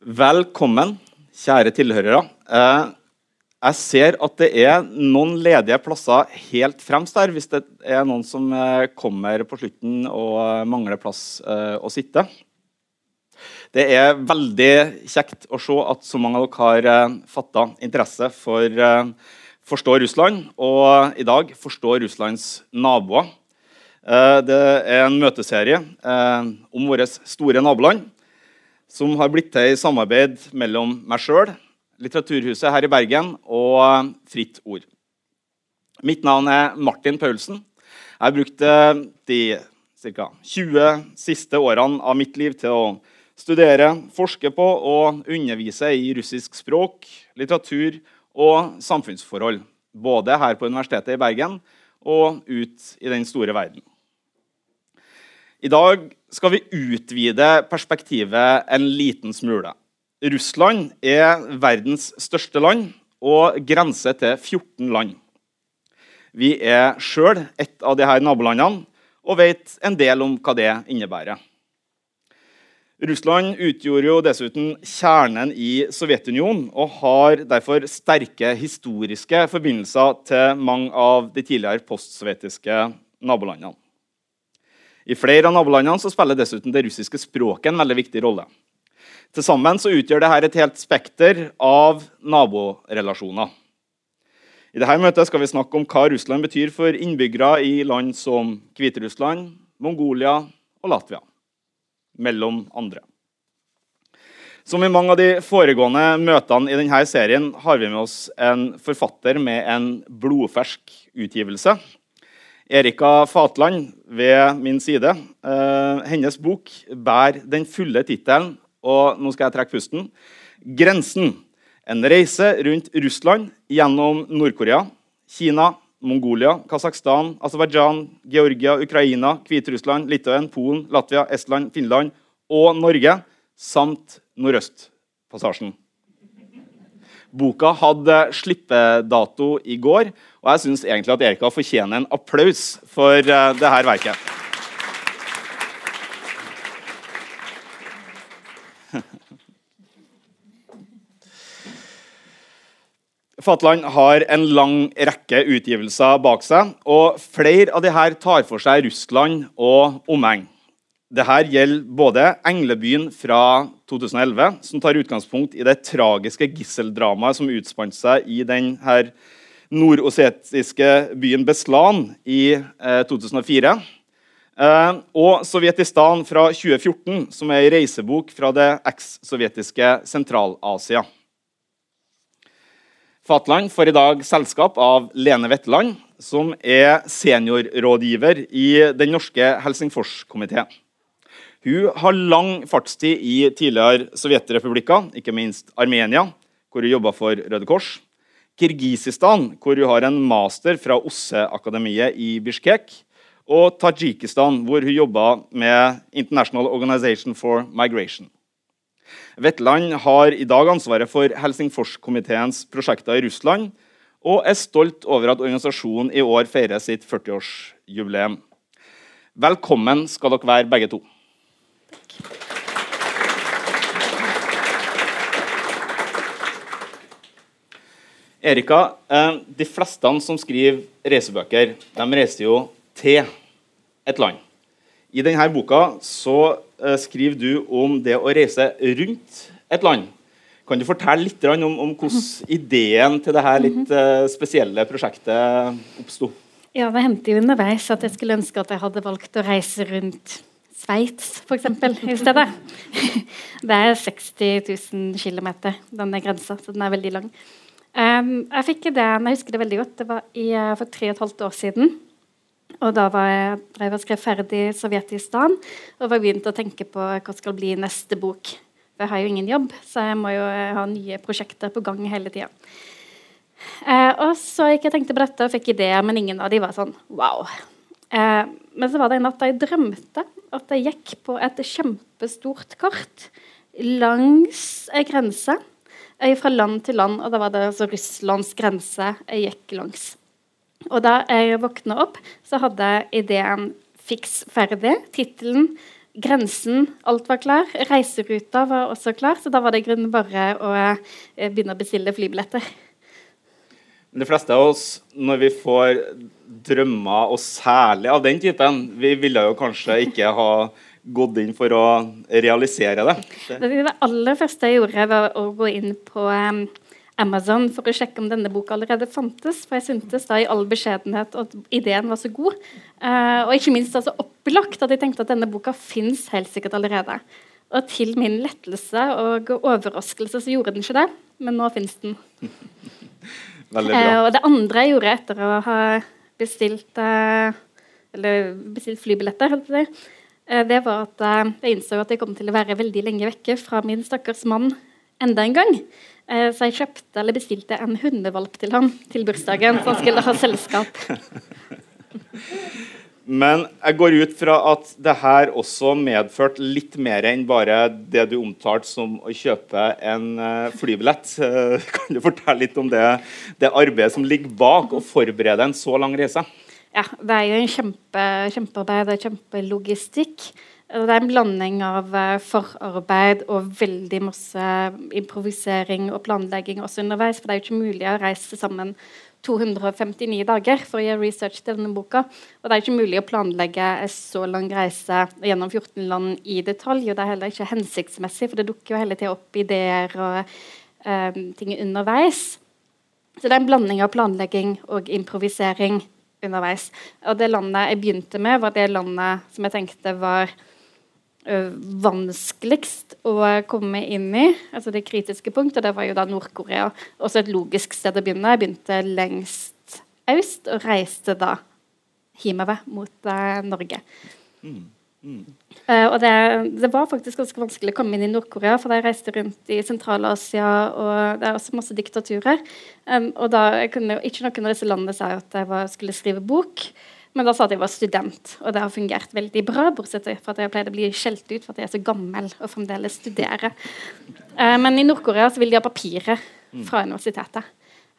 Velkommen, kjære tilhørere. Eh, jeg ser at det er noen ledige plasser helt fremst der, hvis det er noen som eh, kommer på slutten og mangler plass eh, å sitte. Det er veldig kjekt å se at så mange av dere har fatta interesse for Forstå Russland, og i dag Forstå Russlands naboer. Det er en møteserie om våre store naboland som har blitt til i samarbeid mellom meg sjøl, Litteraturhuset her i Bergen og Fritt Ord. Mitt navn er Martin Paulsen. Jeg har brukt eh, de ca. 20 siste årene av mitt liv til å studere, forske på og undervise i russisk språk, litteratur og samfunnsforhold. Både her på Universitetet i Bergen og ut i den store verden. I dag skal vi utvide perspektivet en liten smule. Russland er verdens største land og grenser til 14 land. Vi er sjøl et av disse nabolandene og vet en del om hva det innebærer. Russland utgjorde jo dessuten kjernen i Sovjetunionen og har derfor sterke historiske forbindelser til mange av de tidligere postsovjetiske nabolandene. I flere av nabolandene så spiller dessuten det russiske språket en veldig viktig rolle. Til sammen så utgjør dette et helt spekter av naborelasjoner. I dette møtet skal vi snakke om hva Russland betyr for innbyggere i land som Hviterussland, Mongolia og Latvia, mellom andre. Som i mange av de foregående møtene i denne serien har vi med oss en forfatter med en blodfersk utgivelse Erika Fatland ved min side. Uh, hennes bok bærer den fulle tittelen, og nå skal jeg trekke pusten, 'Grensen'. En reise rundt Russland gjennom Nord-Korea, Kina, Mongolia, Kasakhstan, Aserbajdsjan, Georgia, Ukraina, Hviterussland, Litauen, Polen, Latvia, Estland, Finland og Norge, samt Nordøstpassasjen. Boka hadde slippedato i går, og jeg syns egentlig at Erika fortjener en applaus for uh, eh, dette verket. Fatland har en lang rekke utgivelser bak seg, og flere av disse tar for seg Russland og omegn. Dette gjelder både 'Englebyen' fra 2011, som tar utgangspunkt i det tragiske gisseldramaet som utspant seg i denne nordosetiske byen Beslan i eh, 2004. Eh, og 'Sovjetistan' fra 2014, som er ei reisebok fra det eks-sovjetiske Sentral-Asia. Fatland får i dag selskap av Lene Wetteland, som er seniorrådgiver i Den norske Helsingforskomiteen. Hun har lang fartstid i tidligere sovjetrepublikker, ikke minst Armenia, hvor hun jobba for Røde Kors. Kirgisistan, hvor hun har en master fra OSSE-akademiet i Bishkek. Og Tadsjikistan, hvor hun jobba med International Organization for Migration. Vetland har i dag ansvaret for Helsingforskomiteens prosjekter i Russland, og er stolt over at organisasjonen i år feirer sitt 40-årsjubileum. Velkommen skal dere være, begge to. Erika, eh, de fleste som skriver reisebøker, de reiser jo til et land. I denne boka så eh, skriver du om det å reise rundt et land. Kan du fortelle litt om, om hvordan ideen til dette litt eh, spesielle prosjektet oppsto? Ja, Det hendte jo underveis at jeg skulle ønske at jeg hadde valgt å reise rundt Sveits f.eks. i stedet. Det er 60 000 km, denne grensa, så den er veldig lang. Um, jeg fikk ideen, jeg husker det veldig godt, det var i, uh, for tre og et halvt år siden. Og da var jeg, drev og skrev ferdig Sovjetistan og var begynt å tenke på hva skal bli neste bok. For jeg har jo ingen jobb, så jeg må jo uh, ha nye prosjekter på gang hele tida. Uh, og så gikk jeg tenkte på dette og fikk ideer, men ingen av de var sånn wow. Uh, men så var det en natt jeg drømte at jeg gikk på et kjempestort kart langs ei grense fra land til land, og da var det altså Russlands grense jeg gikk langs. Og da jeg våkna opp, så hadde jeg ideen fiks ferdig. Tittelen grensen, alt var klar. Reiseruta var også klar, så da var det i grunnen bare å eh, begynne å bestille flybilletter. De fleste av oss, når vi får drømmer, og særlig av den typen, vi ville jo kanskje ikke ha gått inn for å realisere det. Det aller første jeg gjorde, var å gå inn på um, Amazon for å sjekke om denne boka allerede fantes. For jeg syntes da i all beskjedenhet at ideen var så god. Uh, og ikke minst altså opplagt at jeg tenkte at denne boka fins helt sikkert allerede. Og til min lettelse og overraskelse så gjorde den ikke det, men nå fins den. Uh, og det andre jeg gjorde etter å ha bestilt, eh, eller bestilt flybilletter, det var at jeg innså at jeg kom til å være veldig lenge vekke fra min stakkars mann enda en gang. Eh, så jeg kjøpte eller bestilte en hundevalp til ham til bursdagen, så han skulle ha selskap. Men jeg går ut fra at det her også medførte litt mer enn bare det du omtalte som å kjøpe en eh, flybillett. Kan du fortelle litt om det, det arbeidet som ligger bak å forberede en så lang reise? Ja, Det er jo en kjempe, kjempearbeid og kjempelogistikk. Det er en blanding av eh, forarbeid og veldig masse improvisering og planlegging også underveis. For det er jo ikke mulig å reise sammen 259 dager for å gjøre research til denne boka. Og det er ikke mulig å planlegge en så lang reise gjennom 14 land i detalj. Og det er heller ikke hensiktsmessig, for det dukker jo hele tida opp ideer og um, ting underveis. Så det er en blanding av planlegging og improvisering underveis. Og det landet jeg begynte med, var det landet som jeg tenkte var vanskeligst å komme inn i. altså Det kritiske punktet det var jo da Nord-Korea. Også et logisk sted å begynne. Jeg begynte lengst øst og reiste da hjemover mot uh, Norge. Mm. Mm. Uh, og det, det, var faktisk ganske vanskelig å komme inn i Nord-Korea, for jeg reiste rundt i Sentral-Asia, og det er også masse diktaturer. Um, og da jeg kunne ikke noen av disse landene sa at jeg var, skulle skrive bok. Men da sa at jeg var student, og det har fungert veldig bra. Bortsett fra at jeg pleide å bli skjelt ut for at jeg er så gammel og fremdeles studerer. Uh, men i Nord-Korea vil de ha papirer fra universitetet.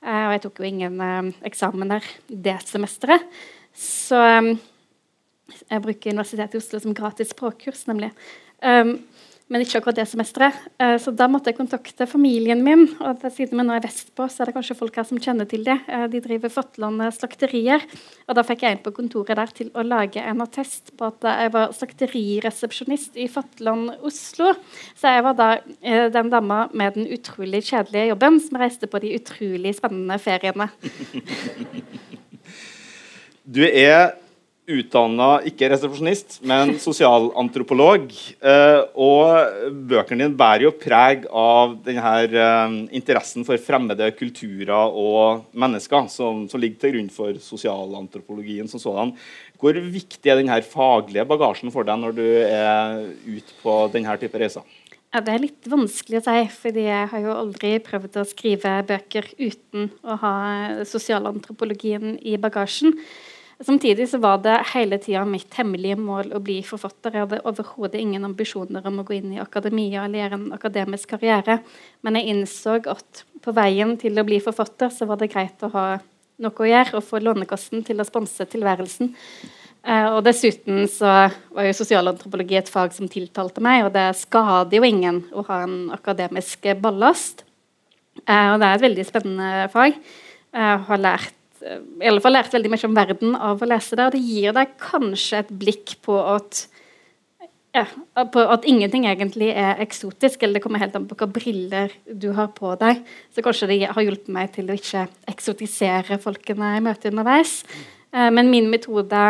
Uh, og jeg tok jo ingen uh, eksamener det semesteret. Så um, jeg bruker Universitetet i Oslo som gratis språkkurs, nemlig. Um, men ikke akkurat det semesteret. Eh, så da måtte jeg kontakte familien min. og Siden vi nå er vestpå, så er det kanskje folk her som kjenner til det. Eh, de driver Fatland slakterier. Og da fikk jeg inn på kontoret der til å lage en attest på at jeg var slakteriresepsjonist i Fatland Oslo. Så jeg var da eh, den dama med den utrolig kjedelige jobben som reiste på de utrolig spennende feriene. Du er utdanna ikke resepsjonist, men sosialantropolog. Eh, og bøkene dine bærer jo preg av denne eh, interessen for fremmede kulturer og mennesker som, som ligger til grunn for sosialantropologien som sådan. Hvor viktig er denne faglige bagasjen for deg når du er ute på denne type reiser? Ja, Det er litt vanskelig å si, fordi jeg har jo aldri prøvd å skrive bøker uten å ha sosialantropologien i bagasjen. Samtidig så var det hele tida mitt hemmelige mål å bli forfatter. Jeg hadde overhodet ingen ambisjoner om å gå inn i akademia eller gjøre en akademisk karriere. Men jeg innså at på veien til å bli forfatter så var det greit å ha noe å gjøre og få Lånekassen til å sponse tilværelsen. Eh, og dessuten så var jo sosialantropologi et fag som tiltalte meg, og det skader jo ingen å ha en akademisk ballast. Eh, og det er et veldig spennende fag. Jeg har lært i alle fall lært veldig mye om verden av å lese det. Og det gir deg kanskje et blikk på at, ja, på at ingenting egentlig er eksotisk, eller det kommer helt an på hvilke briller du har på deg. Så kanskje det har hjulpet meg til å ikke eksotisere folkene jeg møter underveis. Eh, men min metode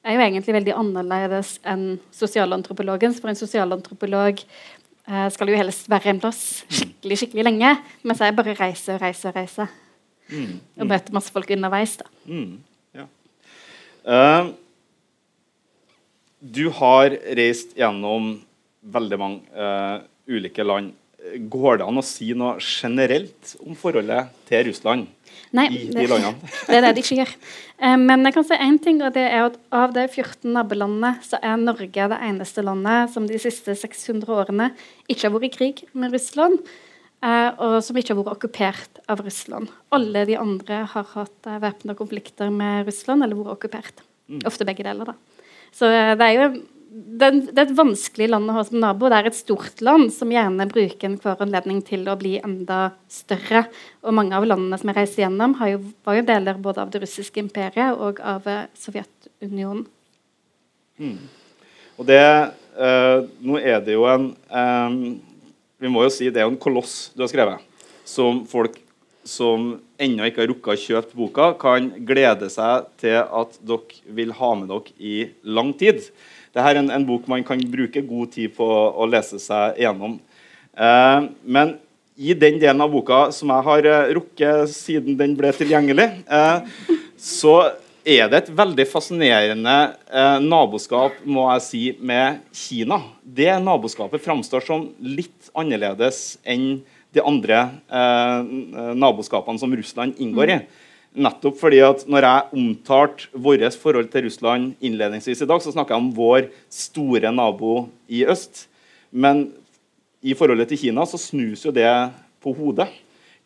er jo egentlig veldig annerledes enn sosialantropologens. For en sosialantropolog eh, skal jo helst være en plass skikkelig skikkelig lenge, mens jeg bare reiser og reiser og reiser. Mm. Og møte masse folk underveis. da. Mm. Ja. Uh, du har reist gjennom veldig mange uh, ulike land. Går det an å si noe generelt om forholdet til Russland? Nei, i de landene? det er det de ikke gjør. Uh, men jeg kan si én ting, og det er at av de 14 nabolandene så er Norge det eneste landet som de siste 600 årene ikke har vært i krig med Russland. Eh, og som ikke har vært okkupert av Russland. Alle de andre har hatt eh, væpna konflikter med Russland eller vært okkupert. Mm. Ofte begge deler. da. Så uh, det er jo det, er et vanskelig land å ha som nabo. Det er et stort land som gjerne bruker enhver anledning til å bli enda større. Og mange av landene som jeg reiste gjennom, jo, var jo deler både av det russiske imperiet og av eh, Sovjetunionen. Mm. Og det eh, Nå er det jo en um, Vi må jo si det er en koloss du har skrevet, som folk som ennå ikke har rukket å kjøpe boka, kan glede seg til at dere vil ha med dere i lang tid. Dette er en, en bok man kan bruke god tid på å lese seg gjennom. Eh, men i den delen av boka som jeg har eh, rukket siden den ble tilgjengelig, eh, så er det et veldig fascinerende eh, naboskap må jeg si, med Kina. Det naboskapet framstår som litt annerledes enn de andre eh, naboskapene som Russland inngår i. Nettopp fordi at når jeg omtalte vårt forhold til Russland innledningsvis i dag, så snakka jeg om vår store nabo i øst. Men i forholdet til Kina så snus jo det på hodet.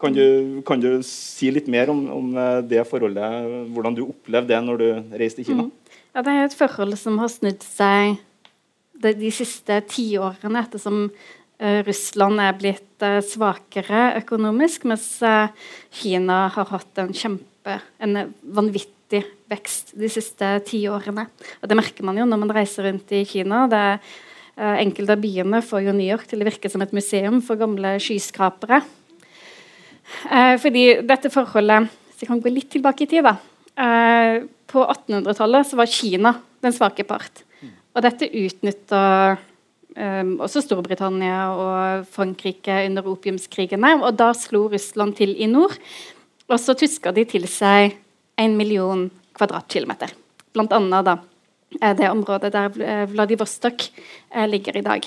Kan du, kan du si litt mer om, om, eh, det forholdet, hvordan du opplevde det når du reiste til Kina? Mm. Ja, Det er et forhold som har snudd seg de, de siste tiårene, ettersom uh, Russland er blitt uh, svakere økonomisk, mens uh, Kina har hatt en kjempe en vanvittig vekst de siste ti årene. Og det merker man jo når man reiser rundt i Kina. det enkelte av byene får jo New York til å virke som et museum for gamle skyskrapere. Uh, fordi dette forholdet Hvis jeg kan gå litt tilbake i tid, da. Uh, på 1800-tallet var Kina den svake part. Og dette utnytta um, også Storbritannia og Frankrike under opiumskrigene. Og da slo Russland til i nord. Og så tuska de til seg en million kvadratkilometer. Blant annet da, det området der eh, Vladivostok eh, ligger i dag.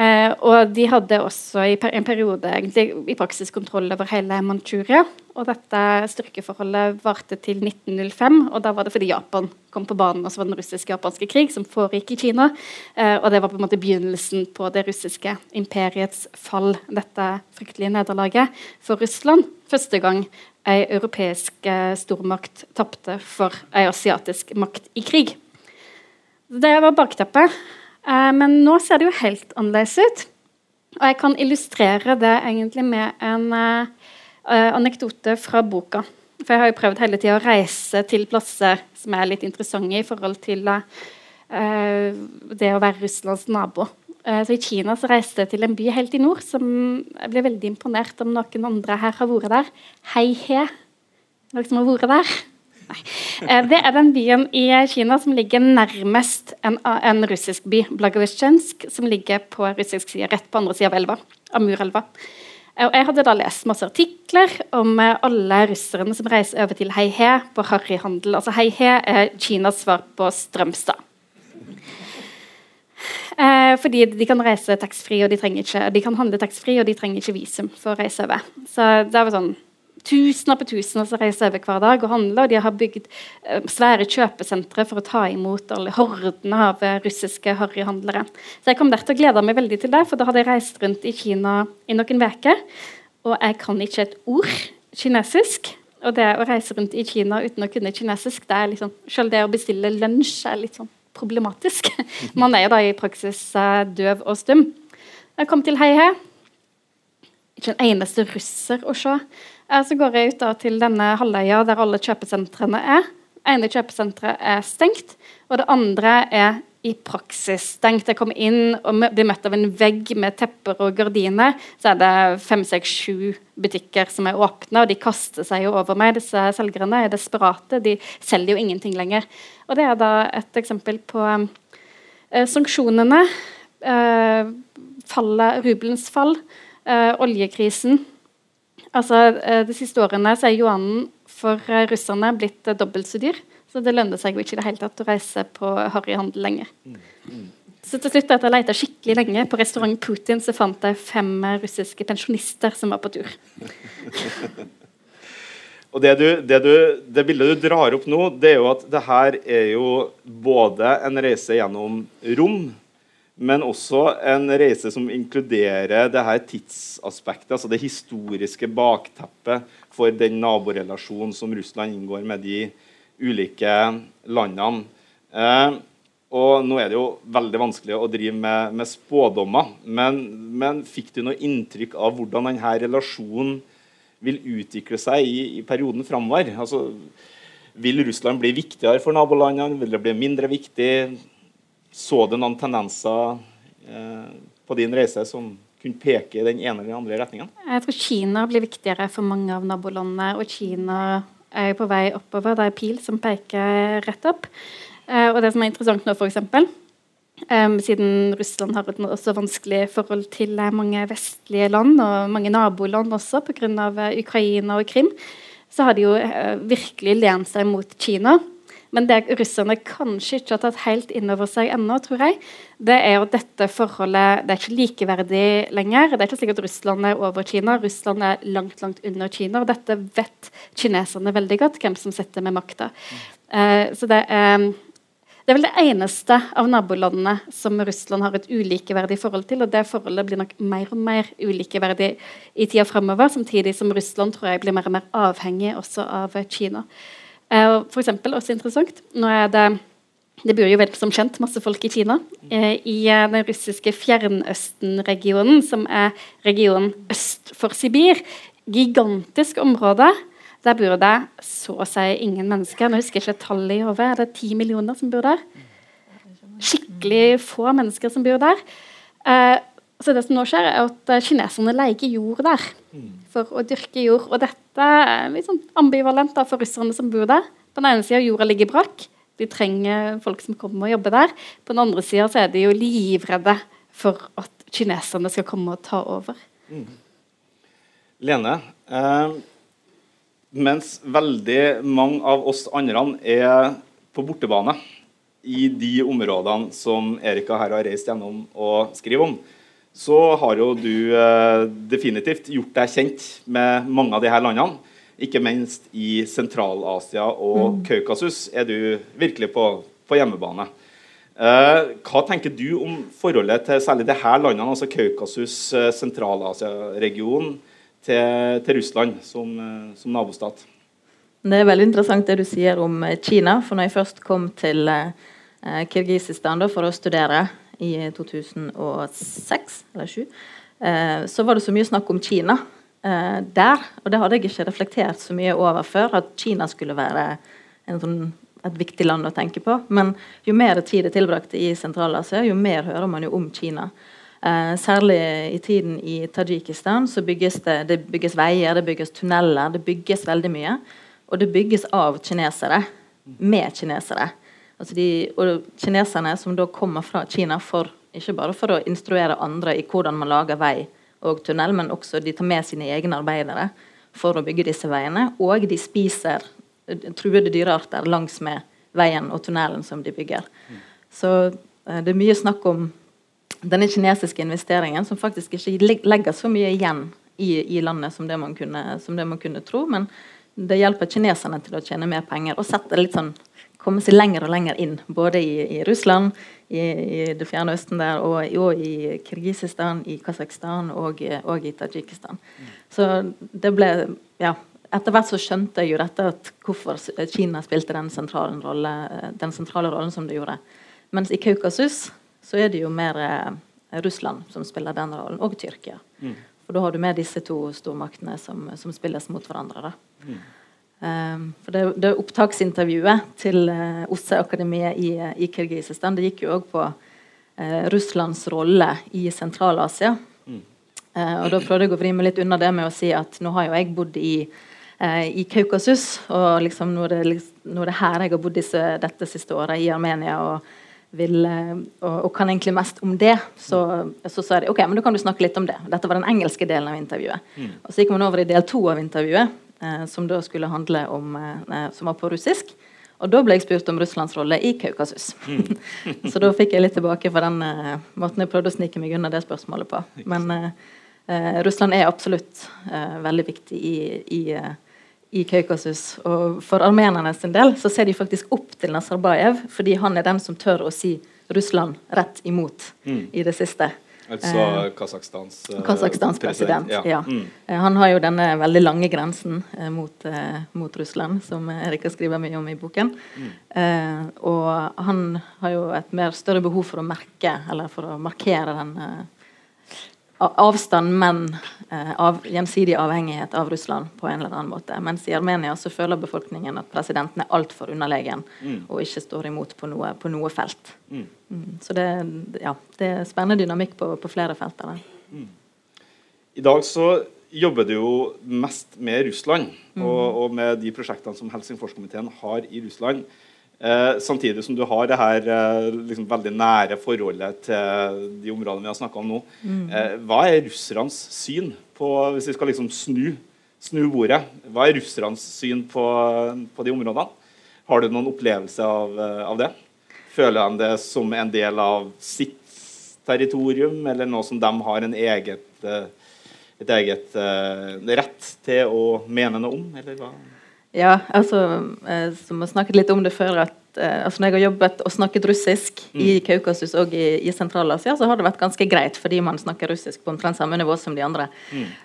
Eh, og de hadde også i en periode egentlig, i praksis kontroll over hele Manchuria. Og dette styrkeforholdet varte til 1905, og da var det fordi Japan kom på banen. Og så var det den russiske-japanske krig som foregikk i Kina. Eh, og det var på en måte begynnelsen på det russiske imperiets fall. Dette fryktelige nederlaget for Russland. Første gang ei europeisk eh, stormakt tapte for ei asiatisk makt i krig. Det var bakteppet. Eh, men nå ser det jo helt annerledes ut. Og jeg kan illustrere det egentlig med en uh, anekdote fra boka. For jeg har jo prøvd hele tida å reise til plasser som er litt interessante i forhold til det å være Russlands nabo. Så I Kina så reiste jeg til en by helt i nord som jeg ble veldig imponert om noen andre her har vært der. Hei-he. Noen som har vært der? Eh, det er den byen i Kina som ligger nærmest en, en russisk by, Blagovitsjensk, som ligger på russisk side, rett på andre sida av elva, Amurelva. Eh, og jeg hadde da lest masse artikler om eh, alle russerne som reiser over til Heihe på harryhandel. Altså Heihe er Kinas svar på Strømstad. Eh, fordi de kan reise taxfree, og de, trenger ikke, de kan handle taxfree, og de trenger ikke visum for å reise over. Så det var sånn tusener på tusener som reiser over hver dag og handler. og De har bygd uh, svære kjøpesentre for å ta imot alle hordene av uh, russiske harryhandlere. Så jeg kom der til å glede meg veldig til det, for da hadde jeg reist rundt i Kina i noen uker. Og jeg kan ikke et ord kinesisk. Og det å reise rundt i Kina uten å kunne kinesisk, det er liksom, selv det å bestille lunsj er litt sånn problematisk. Man er jo da i praksis uh, døv og stum. Jeg kom til Heihe. Ikke en eneste russer å se. Eh, så går jeg ut til denne halvøya der alle kjøpesentrene er. ene kjøpesenteret er stengt, og det andre er i praksis stengt. Jeg kommer inn og blir møtt av en vegg med tepper og gardiner. Så er det fem, seks, sju butikker som er åpne, og de kaster seg jo over meg. Disse selgerne er desperate. De selger jo ingenting lenger. Og det er da et eksempel på eh, sanksjonene. Eh, fallet, rubelens fall. Eh, oljekrisen Altså, eh, De siste årene så er yuanen for eh, russerne blitt eh, dobbelt så dyr. Så det lønner seg jo ikke i det hele tatt å reise på harryhandel lenger. Så til slutt, etter å ha skikkelig lenge på restaurant Putin, så fant jeg fem russiske pensjonister som var på tur. Og det, du, det, du, det, bildet du drar opp nå, det er jo at det her er jo både en reise gjennom rom, men også en reise som inkluderer det her tidsaspektet, altså det historiske bakteppet for den naborelasjonen som Russland inngår med de ulike landene. Eh, Og nå er det jo veldig vanskelig å drive med, med spådommer, men, men, fikk du noe inntrykk av hvordan denne relasjonen vil utvikle seg i, i perioden framover? Altså, vil Russland bli viktigere for nabolandene? Vil det bli mindre viktig? Så du noen tendenser eh, på din reise som kunne peke i den ene eller den andre retningen? Jeg tror Kina blir viktigere for mange av nabolandene. Og Kina er på vei oppover. Det er pil som peker rett opp. Eh, og det som er interessant nå, f.eks. Um, siden Russland har et også vanskelig forhold til eh, mange vestlige land og mange naboland også pga. Ukraina og Krim, så har de jo virkelig lent seg mot Kina. Men det russerne kanskje ikke har tatt helt inn over seg ennå, tror jeg, det er jo dette forholdet det er ikke likeverdig lenger. Det er ikke slik at Russland er over Kina. Russland er langt langt under Kina. Og dette vet kineserne veldig godt, hvem som sitter med makta. Uh, så det er det er vel det eneste av nabolandene som Russland har et ulikeverdig forhold til. Og det forholdet blir nok mer og mer ulikeverdig i tida framover, samtidig som Russland tror jeg blir mer og mer avhengig også av Kina. Eh, for eksempel, også interessant, nå er det det bor jo vel som kjent masse folk i Kina. Eh, I eh, den russiske Fjernøsten-regionen, som er regionen øst for Sibir. Gigantisk område der bor det så å si ingen mennesker. Nå husker jeg ikke tallet i hodet. Er det ti millioner som bor der? Skikkelig få mennesker som bor der. Eh, så det som nå skjer, er at eh, kineserne leier jord der for å dyrke jord. Og dette er litt sånn ambivalent da, for russerne som bor der. På den ene sida jorda ligger brakk. De trenger folk som kommer og jobber der. På den andre sida er de jo livredde for at kineserne skal komme og ta over. Mm. Lene, eh, mens veldig mange av oss andre er på bortebane i de områdene som Erika her har reist gjennom og skriver om, så har jo du eh, definitivt gjort deg kjent med mange av disse landene. Ikke minst i Sentral-Asia og mm. Kaukasus er du virkelig på, på hjemmebane. Eh, hva tenker du om forholdet til særlig disse landene, altså Kaukasus, eh, Sentral-Asia-regionen? til, til Russland som, eh, som, nabostat. Det er veldig interessant det du sier om eh, Kina. For når jeg først kom til eh, Kirgisistan for å studere i 2006 eller 2007, eh, så var det så mye snakk om Kina eh, der. Og det hadde jeg ikke reflektert så mye over før, at Kina skulle være sånn, et viktig land å tenke på. Men jo mer tid jeg tilbrakte i Sentral-Asia, jo mer hører man jo om Kina. Eh, særlig i tiden i Tadsjikistan så bygges det, det bygges veier, det bygges tunneler, det bygges veldig mye. Og det bygges av kinesere, med kinesere. Altså de, og kineserne som da kommer fra Kina for, ikke bare for å instruere andre i hvordan man lager vei og tunnel, men også de tar med sine egne arbeidere for å bygge disse veiene. Og de spiser truede dyrearter langs med veien og tunnelen som de bygger. Så eh, det er mye snakk om denne kinesiske investeringen, som faktisk ikke legger så mye igjen i, i landet som det, kunne, som det, man kunne, tro. Men det hjelper kineserne til å tjene mer penger og sette litt sånn komme seg lenger og lenger inn. Både i, i Russland, i, i, det fjerne østen der, og, og i Kirgisistan, i Kasakhstan og, og i Tadsjikistan. Så det ble ja, Etter hvert så skjønte jeg jo dette at hvorfor Kina spilte den sentrale, rolle, den sentrale rollen som det gjorde. Mens i Kaukasus så er det jo mer eh, Russland som spiller den rollen, og Tyrkia. Mm. For da har du med disse to stormaktene som, som spilles mot hverandre. Mm. Um, for det, det, Opptaksintervjuet til uh, OSSE-akademiet i, i Kirgisistan det gikk jo òg på uh, Russlands rolle i Sentral-Asia. Mm. Uh, og Da prøvde jeg å vri meg litt unna det med å si at nå har jo jeg bodd i, i Kaukasus. Og liksom nå er, det, nå er det her jeg har bodd disse, dette siste året, i Armenia. og vil, eh, og, og, kan egentlig mest om det, så, så sa de ok, men da kan du snakke litt om det. Dette var den engelske delen av intervjuet. Mm. Og Så gikk man over i del to av intervjuet, eh, som da skulle handle om eh, som var på russisk. Og da ble jeg spurt om Russlands rolle i Kaukasus. Mm. så da fikk jeg litt tilbake for den uh, måten jeg prøvde å snike meg unna det spørsmålet på. Men uh, uh, Russland er absolutt veldig viktig i, i i Kaukasus. Og for armenerne sin del så ser de faktisk opp til Nazarbayev, fordi han er den som tør å si Russland rett imot mm. i det siste. Altså Eh, Kasakhstans eh, Kasakhstans president. Ja. ja. Mm. Eh, Han har jo denne veldig lange grensen eh, mot, eh, mot Russland, som Erika skriver mye om i boken. Eh, og han har jo et mer større behov for å merke, eller for å markere den avstand, men eh, av, gjensidig avhengighet av Russland på en eller annen måte. Mens i Armenia så føler befolkningen at presidenten er altfor underlegen og ikke står imot på noe, på noe felt. Mm. Mm, så det, ja, det er spennende dynamikk på, på flere felt. der. I dag så jobber du jo mest med Russland, og, og med de prosjektene som Helsingforskomiteen har i Russland. Eh, samtidig som du har det her eh, liksom veldig nære forholdet til de områdene vi har snakka om nå. Eh, hva er russernes syn på Hvis vi skal liksom snu, snu bordet, hva er russernes syn på, på de områdene? Har du noen opplevelse av, eh, av det? Føler de det som en del av sitt territorium, eller noe som de har en eget, eh, et eget eh, rett til å mene noe om? Eller hva? Ja, altså, eh, som vi snakket litt om det før, at eh, altså når jeg har jobbet og snakket russisk i Kaukasus og i, i Sentral-Asia, så har det vært ganske greit, fordi man snakker russisk på omtrent samme nivå som de andre.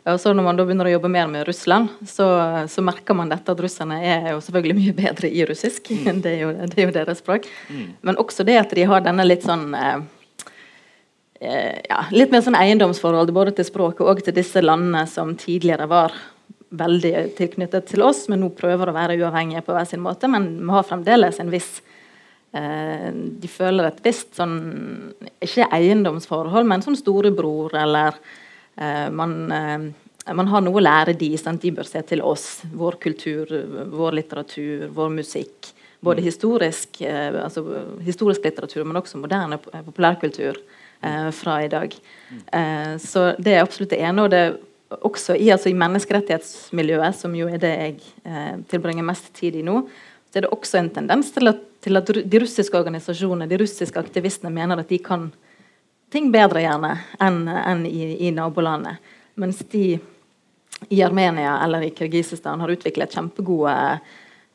Og så når man da begynner å jobbe mer med Russland, så, så merker man dette at russerne er jo selvfølgelig mye bedre i russisk. det, er jo, det er jo deres språk. Men også det at de har denne litt sånn eh, eh, ja, litt mer sånn eiendomsforhold både til språket og til disse landene som tidligere var veldig tilknyttet til oss, men nå prøver å være uavhengige på hver sin måte. Men vi har fremdeles en viss eh, De føler et visst sånn Ikke eiendomsforhold, men sånn storebror eller eh, man, eh, man har noe å lære de, sant? De bør se til oss, vår kultur, vår litteratur, vår musikk. Både historisk, eh, altså historisk litteratur, men også moderne eh, populærkultur eh, fra i dag. Eh, så det er absolutt det ene. og det også i, altså i menneskerettighetsmiljøet, som jo er det jeg eh, tilbringer mest tid i nå, så er det også en tendens til at, til at de russiske organisasjonene, de russiske aktivistene, mener at de kan ting bedre gjerne enn enn i, i nabolandet. Mens de i Armenia eller i Kirgisistan har utviklet kjempegode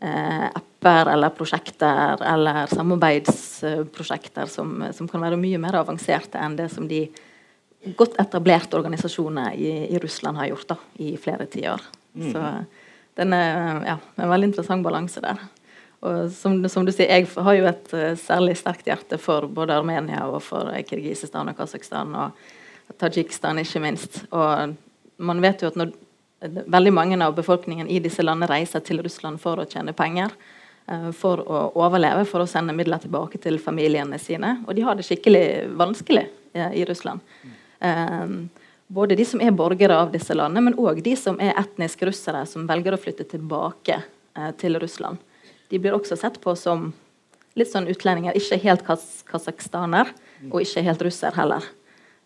eh, apper eller prosjekter eller samarbeidsprosjekter som, som kan være mye mer avanserte enn det som de godt etablerte organisasjoner i, i Russland har gjort da, i flere tiår. Så den er ja, en veldig interessant balanse der. Og som, som du sier, jeg har jo et eh, særlig sterkt hjerte for både Armenia og for eh, Kirgisistan og Kasakhstan og Tadsjikistan, ikke minst. Og man vet jo at når veldig mange av befolkningen i disse landene reiser til Russland for å tjene penger, eh, for å overleve, for å sende midler tilbake til familiene sine. Og de har det skikkelig vanskelig eh, i Russland. Eh, både de som er borgere av disse landene, men òg de som er etniske russere som velger å flytte tilbake eh, til Russland. De blir også sett på som litt sånn utlendinger, ikke helt kas kasakhstaner, og ikke helt russer heller.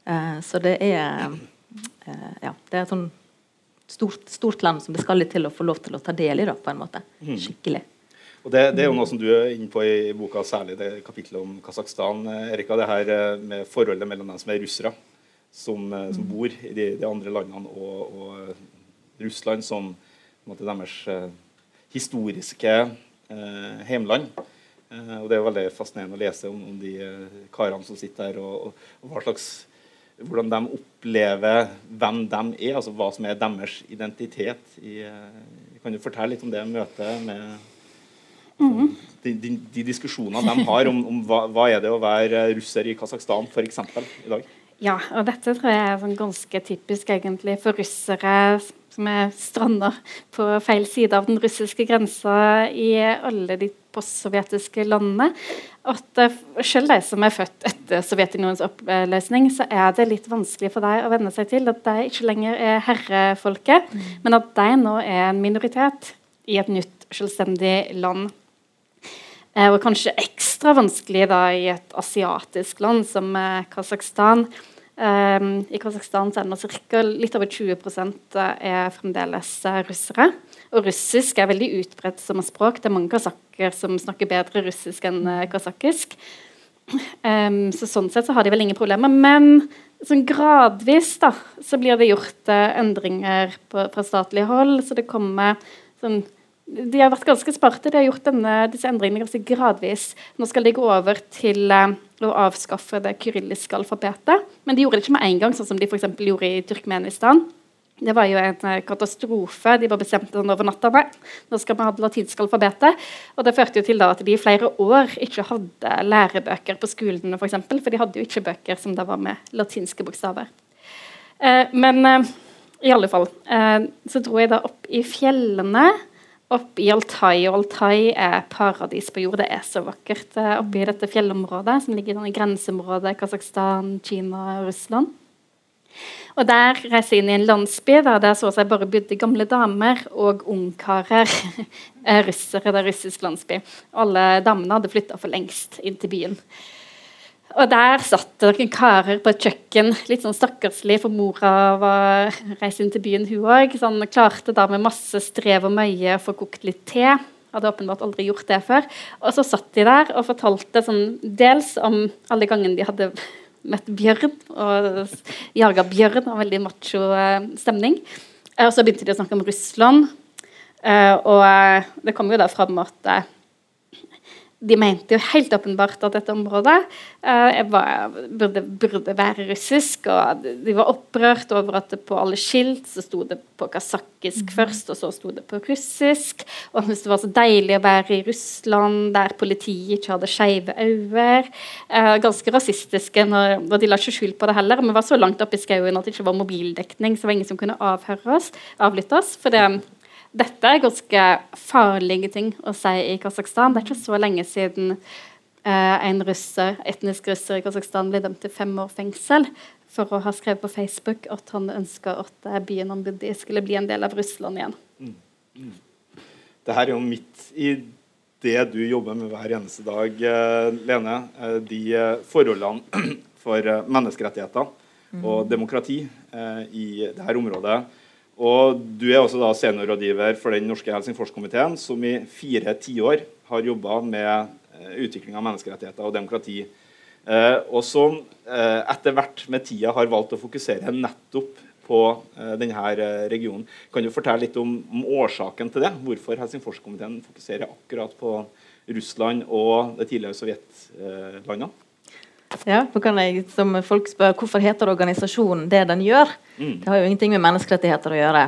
Eh, så det er eh, Ja, det er et sånn stort, stort land som det skal litt til å få lov til å ta del i, da, på en måte. Skikkelig. Og det, det er jo noe som du er inne på i boka, særlig det kapitlet om Kasakhstan. Erika, det her med forholdet mellom dem som er russere, som, eh, som bor i de, de andre landene, og, og Russland som måte, deres eh, historiske eh, heimland. Eh, og Det er jo veldig fascinerende å lese om, om de eh, karene som sitter der, og, og, og slags hvordan de opplever hvem de er, altså hva som er deres identitet. I, kan du fortelle litt om det møtet med de, de, de diskusjonene de har om, om hva, hva er det å være russer i Kasakhstan f.eks. i dag? Ja, og dette tror jeg er sånn ganske typisk egentlig for russere som er stranda på feil side av den russiske grensa i alle de postsovjetiske landene. At eh, selv de som er født etter Sovjetunionens oppløsning, så er det litt vanskelig for deg å venne seg til at de ikke lenger er herrefolket, men at de nå er en minoritet i et nytt selvstendig land. Eh, og kanskje ekstra vanskelig da i et asiatisk land som eh, Kasakhstan. Um, I Kasakhstan er det cirka litt over 20 er fremdeles eh, russere. Og russisk er veldig utbredt som språk. Det er mange kasakker som snakker bedre russisk enn eh, kasakhisk. Um, så sånn sett så har de vel ingen problemer. Men sånn gradvis da, så blir det gjort uh, endringer på, fra statlig hold. Så det kommer sånn de har vært ganske smarte. De har gjort denne, disse endringene ganske gradvis. Nå skal de gå over til uh, å avskaffe det kyrilliske alfabetet. Men de gjorde det ikke med en gang, sånn som de for gjorde i Turkmenistan. Det var jo en uh, katastrofe. De var bestemt sånn over natta. Nei, nå skal vi ha det latinske alfabetet. Og det førte jo til da at de i flere år ikke hadde lærebøker på skolene, For, for de hadde jo ikke bøker som det var med latinske bokstaver. Eh, men i alle fall så dro jeg da opp i fjellene opp i Altai. Og Altai er paradis på jord. Det er så vakkert eh, oppe i dette fjellområdet som ligger i grenseområdet Kasakhstan, Kina og Russland. Og Der reiser jeg inn i en landsby der det så seg bare bodde gamle damer og ungkarer. Russere, det er russisk landsby. Alle damene hadde flytta for lengst inn til byen. Og der satt det karer på et kjøkken, litt sånn stakkarslig, for mora var reist inn til byen, hun òg. Sånn, klarte da med masse strev og møye å få kokt litt te. Hadde åpenbart aldri gjort det før. Og så satt de der og fortalte sånn, dels om alle gangene de hadde møtt bjørn og jaga bjørn. Og veldig macho eh, stemning. Og så begynte de å snakke om Russland. Eh, og eh, det kom jo da fram at de mente jo helt åpenbart at dette området eh, var, burde, burde, være russisk. Og de var opprørt over at på alle skilt så sto det på kasakisk mm. først, og så sto det på russisk. Og han syntes det var så deilig å være i Russland, der politiet ikke hadde skeive øyne. Eh, ganske rasistiske, når, og de la ikke skjul på det heller. Men var så langt oppe i skauen at det ikke var mobildekning, så det var ingen som kunne avhøre oss, avlytte oss. for det dette er ganske farlige ting å si i Kasakhstan. Det er ikke så lenge siden eh, en russer, etnisk russer i Kasakhstan ble dømt til fem år fengsel for å ha skrevet på Facebook at han ønska at byen han bodde i, skulle bli en del av Russland igjen. Mm. Mm. Det her er jo midt i det du jobber med hver eneste dag, eh, Lene. Eh, de eh, forholdene for menneskerettigheter og mm. demokrati i dette området og Du er også da seniorrådgiver for den norske Helsingforskomiteen, som i fire tiår har jobba med uh, utvikling av menneskerettigheter og demokrati. Uh, og som uh, etter hvert med tida har valgt å fokusere nettopp på denne regionen. Kan du fortelle litt om årsaken til det? Hvorfor Helsingforskomiteen fokuserer akkurat på Russland og det tidligere sovjetlandene? Ja, nå kan jeg, som folk spør, Hvorfor heter organisasjonen det den gjør? Mm. Det har jo ingenting med menneskerettigheter å gjøre.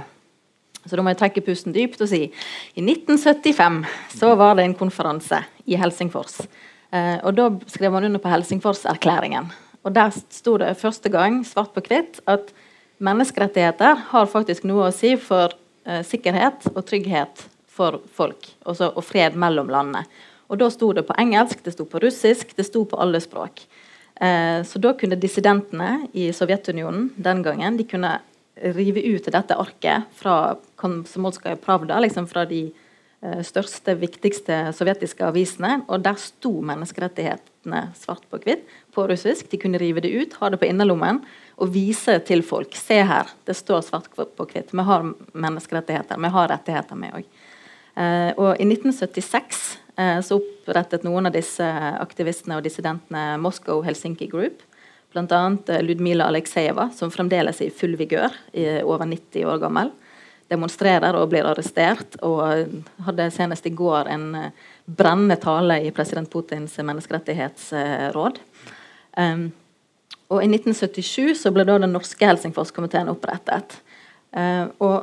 Så da må jeg trekke pusten dypt og si i 1975 så var det en konferanse i Helsingfors. Eh, og Da skrev man under på Helsingforserklæringen. Og Der sto det første gang svart på hvitt at menneskerettigheter har faktisk noe å si for eh, sikkerhet og trygghet for folk, også, og fred mellom landene. Og Da sto det på engelsk, det sto på russisk, det sto på alle språk. Eh, så da kunne dissidentene i Sovjetunionen den gangen de kunne rive ut dette arket fra Komsomolskaja Pravda, liksom fra de eh, største, viktigste sovjetiske avisene. Og der sto menneskerettighetene svart på hvitt på russisk. De kunne rive det ut, ha det på innerlommen og vise til folk. Se her, det står svart på hvitt. Vi har menneskerettigheter. Vi har rettigheter, vi òg. Eh, og i 1976 Eh, så opprettet noen av disse aktivistene og dissidentene Moscow Helsinki Group. Bl.a. Eh, Ludmila Aleksejeva, som fremdeles er i full vigør, over 90 år gammel. Demonstrerer og blir arrestert, og hadde senest i går en eh, brennende tale i president Putins menneskerettighetsråd. Um, og I 1977 så ble da den norske Helsingforskomiteen opprettet. Uh, og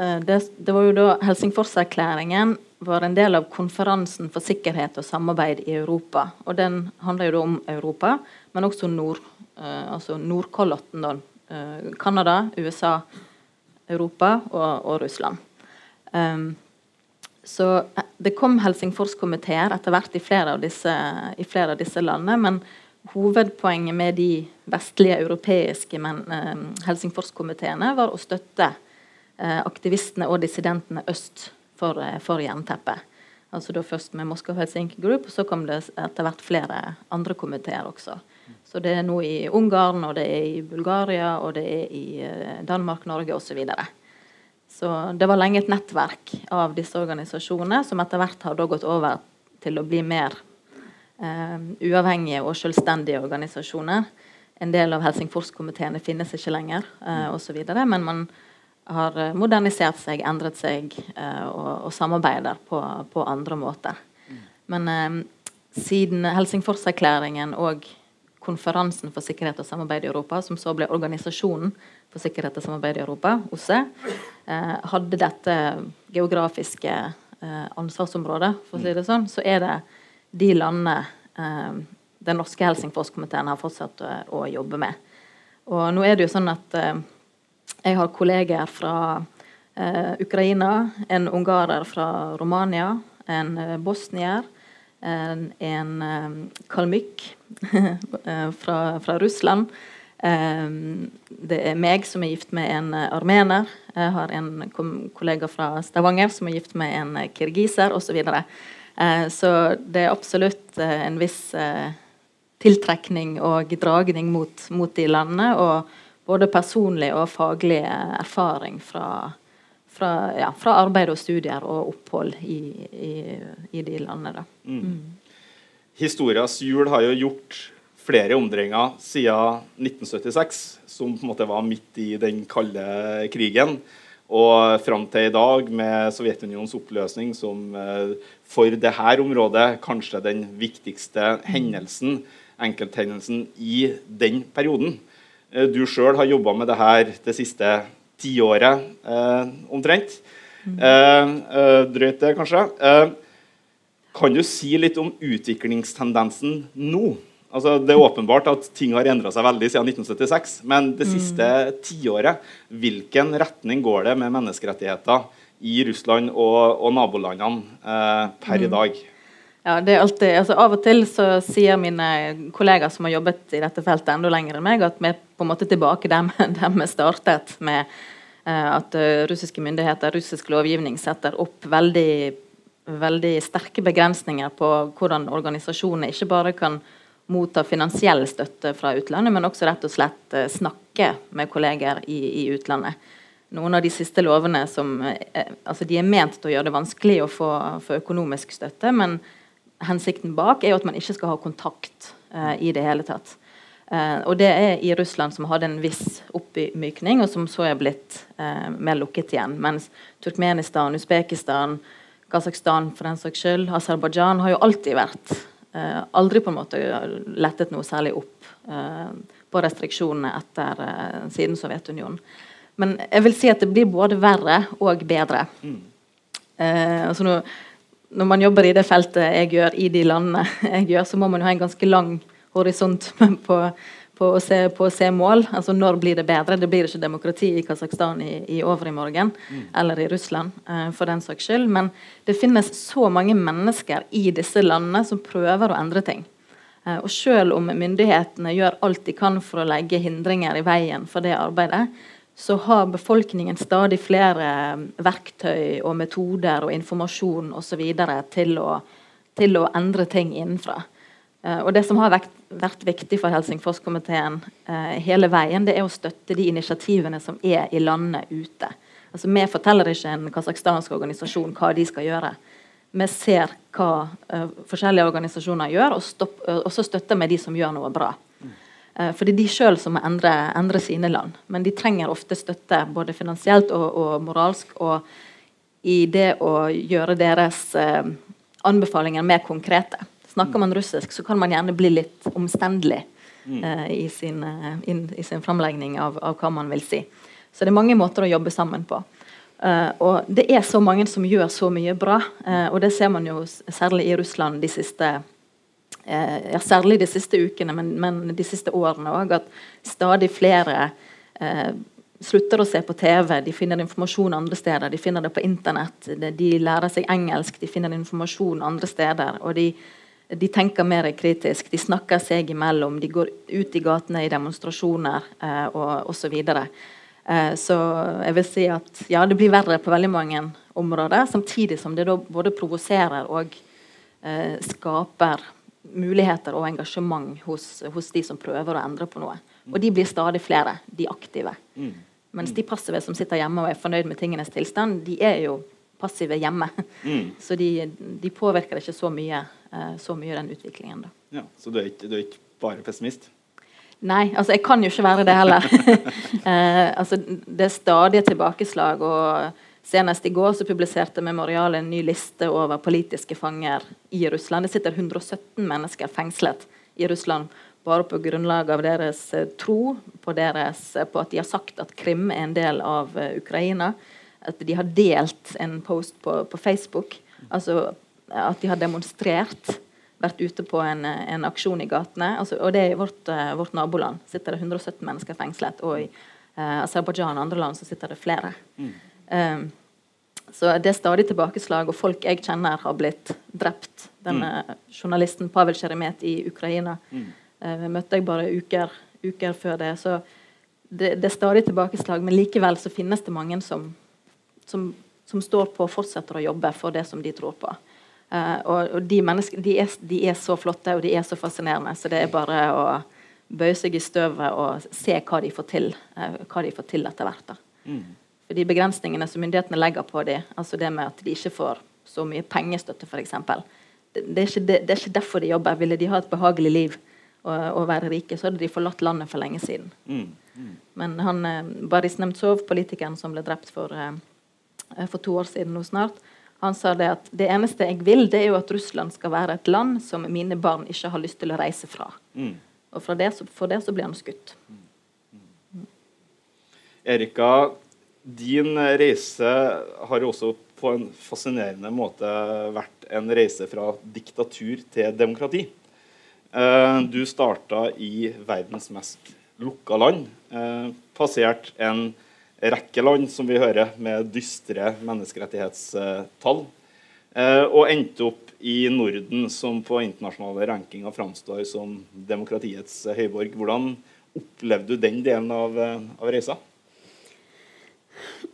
uh, det, det, var jo da Helsingforserklæringen var en del av konferansen for sikkerhet og samarbeid i Europa. Og Den handler jo om Europa, men også Nord, eh, altså Nordkalotten. Uh, Canada, USA, Europa og, og Russland. Um, så eh, det kom Helsingforskomiteer etter hvert i flere, disse, i flere, av disse, landene. Men hovedpoenget med de vestlige europeiske men, eh, Helsingforskomiteene var å støtte aktivistene og dissidentene øst for, eh, for jernteppet. Altså da Først med Moskva Helsinki Group, og så kom det etter hvert flere andre komiteer også. Så Det er nå i Ungarn, og det er i Bulgaria, og det er i eh, Danmark, Norge osv. Så, videre. så det var lenge et nettverk av disse organisasjonene, som etter hvert har gått over til å bli mer eh, uavhengige og selvstendige organisasjoner. En del av Helsingforskomiteene finnes ikke lenger, eh, osv. Men man har eh, modernisert seg, endret seg eh, og, og, samarbeider på, på andre måter. Men eh, siden Helsingforserklæringen og konferansen for sikkerhet og samarbeid i Europa, som så ble Organisasjonen for sikkerhet og samarbeid i Europa, OSSE, eh, hadde dette geografiske eh, ansvarsområdet, for å si det sånn, så er det de landene eh, den norske Helsingforskomiteen har fortsatt å, å, jobbe med. Og nå er det jo sånn at jeg har kolleger fra Ukraina, en ungarer fra Romania, en bosnier, en, en kalmykk fra, fra, Russland. det er meg som er gift med en armener. Jeg har en kollega fra Stavanger som er gift med en kirgiser, osv. Uh, så det er absolutt en viss eh, tiltrekning og dragning mot, mot, de landene. Og både personlig og faglig erfaring fra, fra, ja, fra, arbeid og studier og opphold i, i, i de landene. Mm. Mm. Historias hjul har jo gjort flere omdreininger siden 1976, som på en måte var midt i den kalde krigen. Og fram til i dag, med Sovjetunionens oppløsning som eh, for dette området kanskje den viktigste hendelsen, enkelthendelsen i den perioden. Eh, du sjøl har jobba med det her det siste tiåret eh, omtrent. Mm. Eh, eh, drøyt det, kanskje. Eh, kan du si litt om utviklingstendensen nå? Altså, det er åpenbart at ting har endra seg veldig siden 1976. Men det mm. siste mm. tiåret, hvilken retning går det med menneskerettigheter i Russland og, og nabolandene eh, per mm. i dag? Ja, det er alltid, altså Av og til så sier mine kollegaer som har jobbet i dette feltet enda lenger enn meg, at vi er på en måte tilbake der vi startet med eh, at uh, russiske myndigheter, russisk lovgivning, setter opp veldig veldig sterke begrensninger på hvordan organisasjonene ikke bare kan motta finansiell støtte fra utlandet, men også rett og slett eh, snakke med kolleger i, i utlandet. Noen av de siste lovene som, eh, altså de er ment til å gjøre det vanskelig å få, få økonomisk støtte, men hensikten bak er jo at man ikke skal ha kontakt eh, i det hele tatt. Eh, og det er i Russland som hadde en viss oppmykning, og som så er blitt eh, mer lukket igjen. Mens Turkmenistan, Usbekistan, Kasakhstan for den saks skyld, Aserbajdsjan har jo alltid vært eh, Aldri på en måte lettet noe særlig opp eh, på restriksjonene etter eh, siden Sovjetunionen. Men jeg vil si at det blir både verre og bedre. Mm. Eh, altså når, når, man jobber i det feltet jeg gjør, i de landene jeg gjør, så må man jo ha en ganske lang horisont på på å, se, på å se, mål. Altså når blir det bedre? Det blir ikke demokrati i Kasakhstan i, i overmorgen, mm. eller i Russland uh, for den saks skyld. Men det finnes så mange mennesker i disse landene som prøver å endre ting. Uh, og selv om myndighetene gjør alt de kan for å legge hindringer i veien for det arbeidet, så har befolkningen stadig flere eh, verktøy og metoder og informasjon osv. Til, å, til å endre ting innenfra. Uh, og Det som har vært, vært viktig for Helsingforskomiteen eh, hele veien, det er å støtte de initiativene som er i landene ute. Altså, Vi forteller ikke en kasakhstansk organisasjon hva de skal gjøre. Vi ser hva uh, forskjellige organisasjoner gjør, og, stopp, og, så støtter vi de som gjør noe bra. For det er de sjøl som må endre, endre, sine land. Men de trenger ofte støtte både finansielt og, og moralsk. Og i det å gjøre deres anbefalinger mer konkrete. Snakker man russisk, så kan man gjerne bli litt omstendelig mm. uh, i, sin, uh, in, i, sin, framlegning av, av, hva man vil si. Så det er mange måter å jobbe sammen på. Uh, og det er så mange som gjør så mye bra, og det ser man jo særlig i Russland de siste ja, særlig de siste ukene, men, men de siste årene òg, at stadig flere slutter å se på TV, de finner informasjon andre steder. De finner det på internett, de lærer seg engelsk, de finner informasjon andre steder. og de de tenker mer kritisk, de snakker seg imellom, de går ut i gatene i demonstrasjoner eh, og osv. Så, eh, så jeg vil si at ja, det blir verre på veldig mange områder, samtidig som det da både provoserer og eh, skaper muligheter og engasjement hos, hos, de som prøver å endre på noe. Og de blir stadig flere, de aktive. Mm. Mens de passive som sitter hjemme og er fornøyd med tingenes tilstand, de er jo passive hjemme. Mm. Så de, de, påvirker ikke så mye, uh, så mye den utviklingen. Da. Ja, så du er, ikke, du er ikke bare pessimist? Nei, altså jeg kan jo ikke være det heller. eh, altså, det er stadige tilbakeslag. og Senest i går så publiserte Memorial en ny liste over politiske fanger i Russland. Det sitter 117 mennesker fengslet i Russland bare på grunnlag av deres eh, tro, på, deres, eh, på, at de har sagt at Krim er en del av uh, Ukraina. At de har delt en post på, på Facebook. Altså at de har demonstrert vært ute på en, en aksjon i gatene. Altså, og det er i vårt, vårt, naboland sitter det 117 mennesker fengslet. Og i eh, Aserbajdsjan og andre land så sitter det flere. Mm. Um, så det er stadig tilbakeslag, og folk jeg kjenner, har blitt drept. Denne mm. journalisten Pavel Sjeremet i Ukraina mm. uh, møtte jeg bare uker, uker før det. Så det, det, er stadig tilbakeslag, men likevel så finnes det mange som, som, som står på og fortsetter å jobbe for det som de tror på. Uh, og, og, de menneskene de de er, så flotte og de er så fascinerende, så det er bare å bøye seg i støvet og se hva de får til, uh, hva de får til etter hvert. Mm. For de begrensningene som myndighetene legger på dem, altså det med at de ikke får så mye pengestøtte f.eks., det, det, er det, det er ikke derfor de jobber. Ville de ha et behagelig liv og, og være rike, så hadde de forlatt landet for lenge siden. Mm. Mm. Men han, uh, Boris Nemtsov, politikeren som ble drept for, for to år siden nå snart, han sa det at det eneste jeg vil, det er jo at Russland skal være et land som mine barn ikke har lyst til å reise fra. Mm. Og for det, så, for det, så, blir han skutt. Mm. Erika, din reise har jo også på en fascinerende måte vært en reise fra diktatur til demokrati. Eh, du starta i verdens mest lukka land. Eh, passert en rekke land, som vi hører, med dystre menneskerettighetstall. Eh, og endte opp i Norden, som på internasjonale rankinger framstår som demokratiets høyborg. Hvordan opplevde du den delen av, eh, av reisa?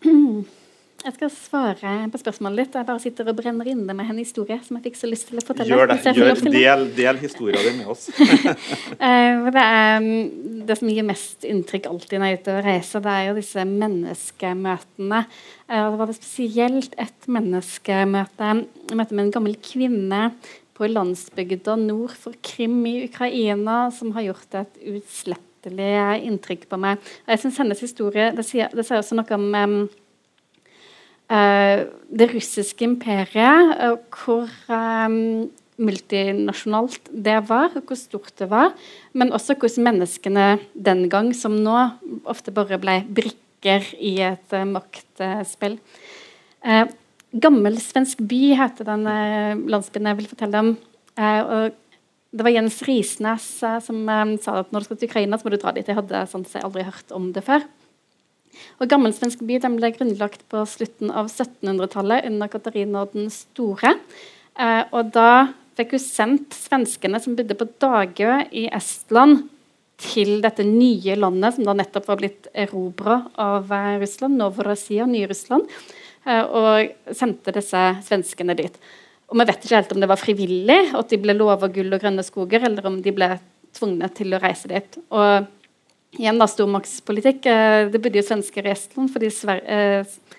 Jeg skal svare på spørsmålet ditt. Jeg bare sitter og brenner inne med en historie som jeg fikk så lyst til å fortelle. Gjør det. Gjør, del, del historien din med oss. Eh, det, er, mm, det som gir mest inntrykk alltid når jeg er ute og reiser, det er jo disse menneskemøtene. Eh, det var spesielt et menneskemøte. Jeg møtte med en gammel kvinne på landsbygda nord for Krim i Ukraina som har gjort et utslettelig inntrykk på meg. Jeg synes hennes historie det sier, det sier også noe om Eh, det russiske imperiet, uh, hvor um, multinasjonalt det var, hvor stort det var, men også hvordan menneskene den gang som nå ofte bare ble brikker i et uh, maktspill. Uh, Gammel svensk by heter den landsbyen jeg vil fortelle om. og det var Jens Risnes som sa at når du skal til Ukraina, så må du dra dit. Jeg hadde sånn, jeg aldri hørt om det før. Og Gammelsvensk by ble grunnlagt på slutten av 1700-tallet under Katarina den store. Eh, og da fikk hun sendt svenskene som bodde på Dagø i Estland, til dette nye landet som da nettopp var blitt erobra av eh, Russland, Novorossija, Ny-Russland, eh, og sendte disse svenskene dit. Og Vi vet ikke helt om det var frivillig, at de ble lova gull og grønne skoger, eller om de ble tvunget til å reise dit. Og Igjen da, stormaktspolitikk. Eh, det bodde jo svensker i Estland, fordi Sver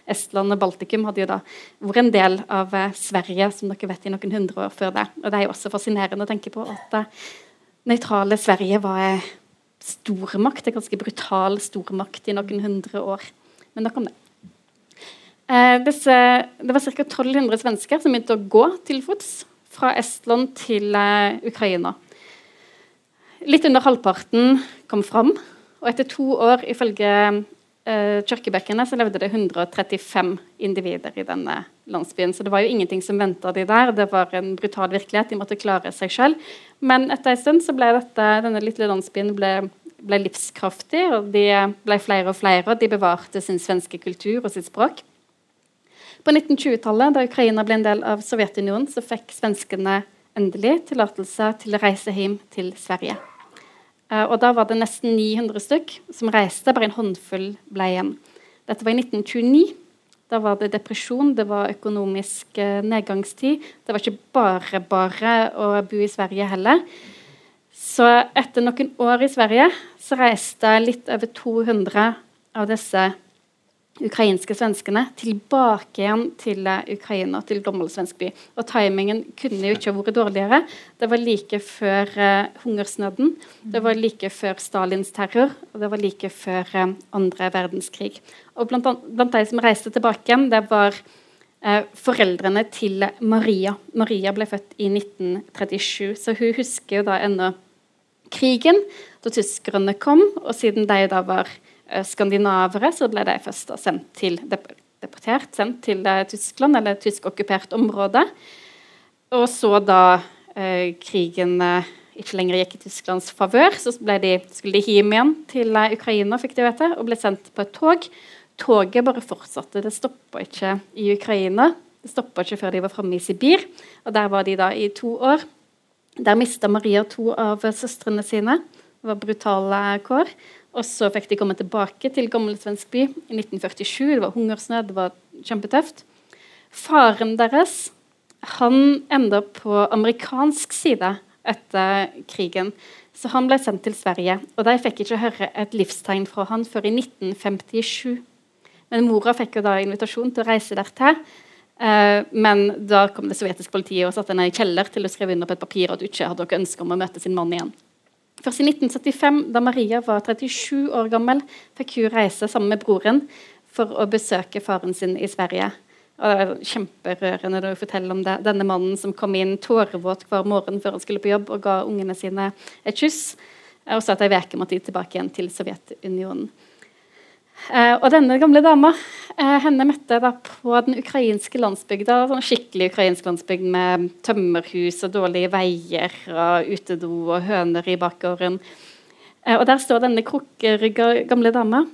Estland og Baltikum hadde jo da vært en del av eh, Sverige som dere vet i noen hundre år før det. Og Det er jo også fascinerende å tenke på at det nøytrale Sverige var stormakt, en ganske brutal stormakt i noen hundre år. Men nok om det. Disse, det var ca. 1200 svensker som begynte å gå til fots fra Estland til Ukraina. Litt under halvparten kom fram. Og etter to år, ifølge eh, kirkebøkene, så levde det 135 individer i denne landsbyen. Så det var jo ingenting som venta de der. Det var en brutal virkelighet. De måtte klare seg selv. Men etter en stund så ble dette, denne lille landsbyen ble, ble livskraftig, og de ble flere og flere, og de bevarte sin svenske kultur og sitt språk. På 1920-tallet, da Ukraina ble en del av Sovjetunionen, så fikk svenskene endelig tillatelse til å reise hjem til Sverige. Uh, og Da var det nesten 900 stykk som reiste. Bare en håndfull ble igjen. Dette var i 1929. Da var det depresjon, det var økonomisk uh, nedgangstid. Det var ikke bare bare å bo i Sverige heller. Så etter noen år i Sverige så reiste litt over 200 av disse ukrainske svenskene tilbake igjen til uh, Ukraina, til gammel svensk by. Og timingen kunne jo ikke vært dårligere. Det var like før uh, hungersnøden, det var like før Stalins terror, og det var like før uh, andre verdenskrig. Og blant, blant, de som reiste tilbake igjen, det var foreldrene til Maria. Maria ble født i 1937, så hun husker jo da ennå krigen, da tyskerne kom, og siden de da var Eh, skandinavere, så ble de først sendt til, deportert sendt til eh, Tyskland, eller tyskokkupert område. Og så da eh, krigen eh, ikke lenger gikk i Tysklands favør, så de, skulle de hjem igjen til eh, Ukraina fikk de vite, og ble sendt på et tog. Toget bare fortsatte, det stoppa ikke i Ukraina. Det stoppa ikke før de var framme i Sibir, og der var de da i to år. Der mista Maria to av søstrene sine. Det var brutale kår. Og så fikk de komme tilbake til gammel svensk by i 1947. Det var hungersnød, det var kjempetøft. Faren deres han enda på amerikansk side etter krigen. Så han ble sendt til Sverige, og de fikk ikke høre et livstegn fra han før i 1957. Men mora fikk jo da invitasjon til å reise dertil. Eh, men da kom det sovjetiske politiet og satte henne i kjeller til å skrive under på et papir at hun ikke hadde ønske om å møte sin mann igjen. Først i 1975, da Maria var 37 år gammel, fikk hun reise sammen med broren for å besøke faren sin i Sverige. Og det var Kjemperørende å fortelle om det. denne mannen som kom inn tårevåt hver morgen før han skulle på jobb, og ga ungene sine et kyss. Og sa at ei uke måtte de tilbake igjen til Sovjetunionen. Eh, og denne gamle dama eh, henne møtte jeg da på den ukrainske landsbygda. Sånn skikkelig ukrainsk landsbygd med tømmerhus og dårlige veier og utedo og høner i bakgården. Eh, og der står denne krukkerygga gamle dama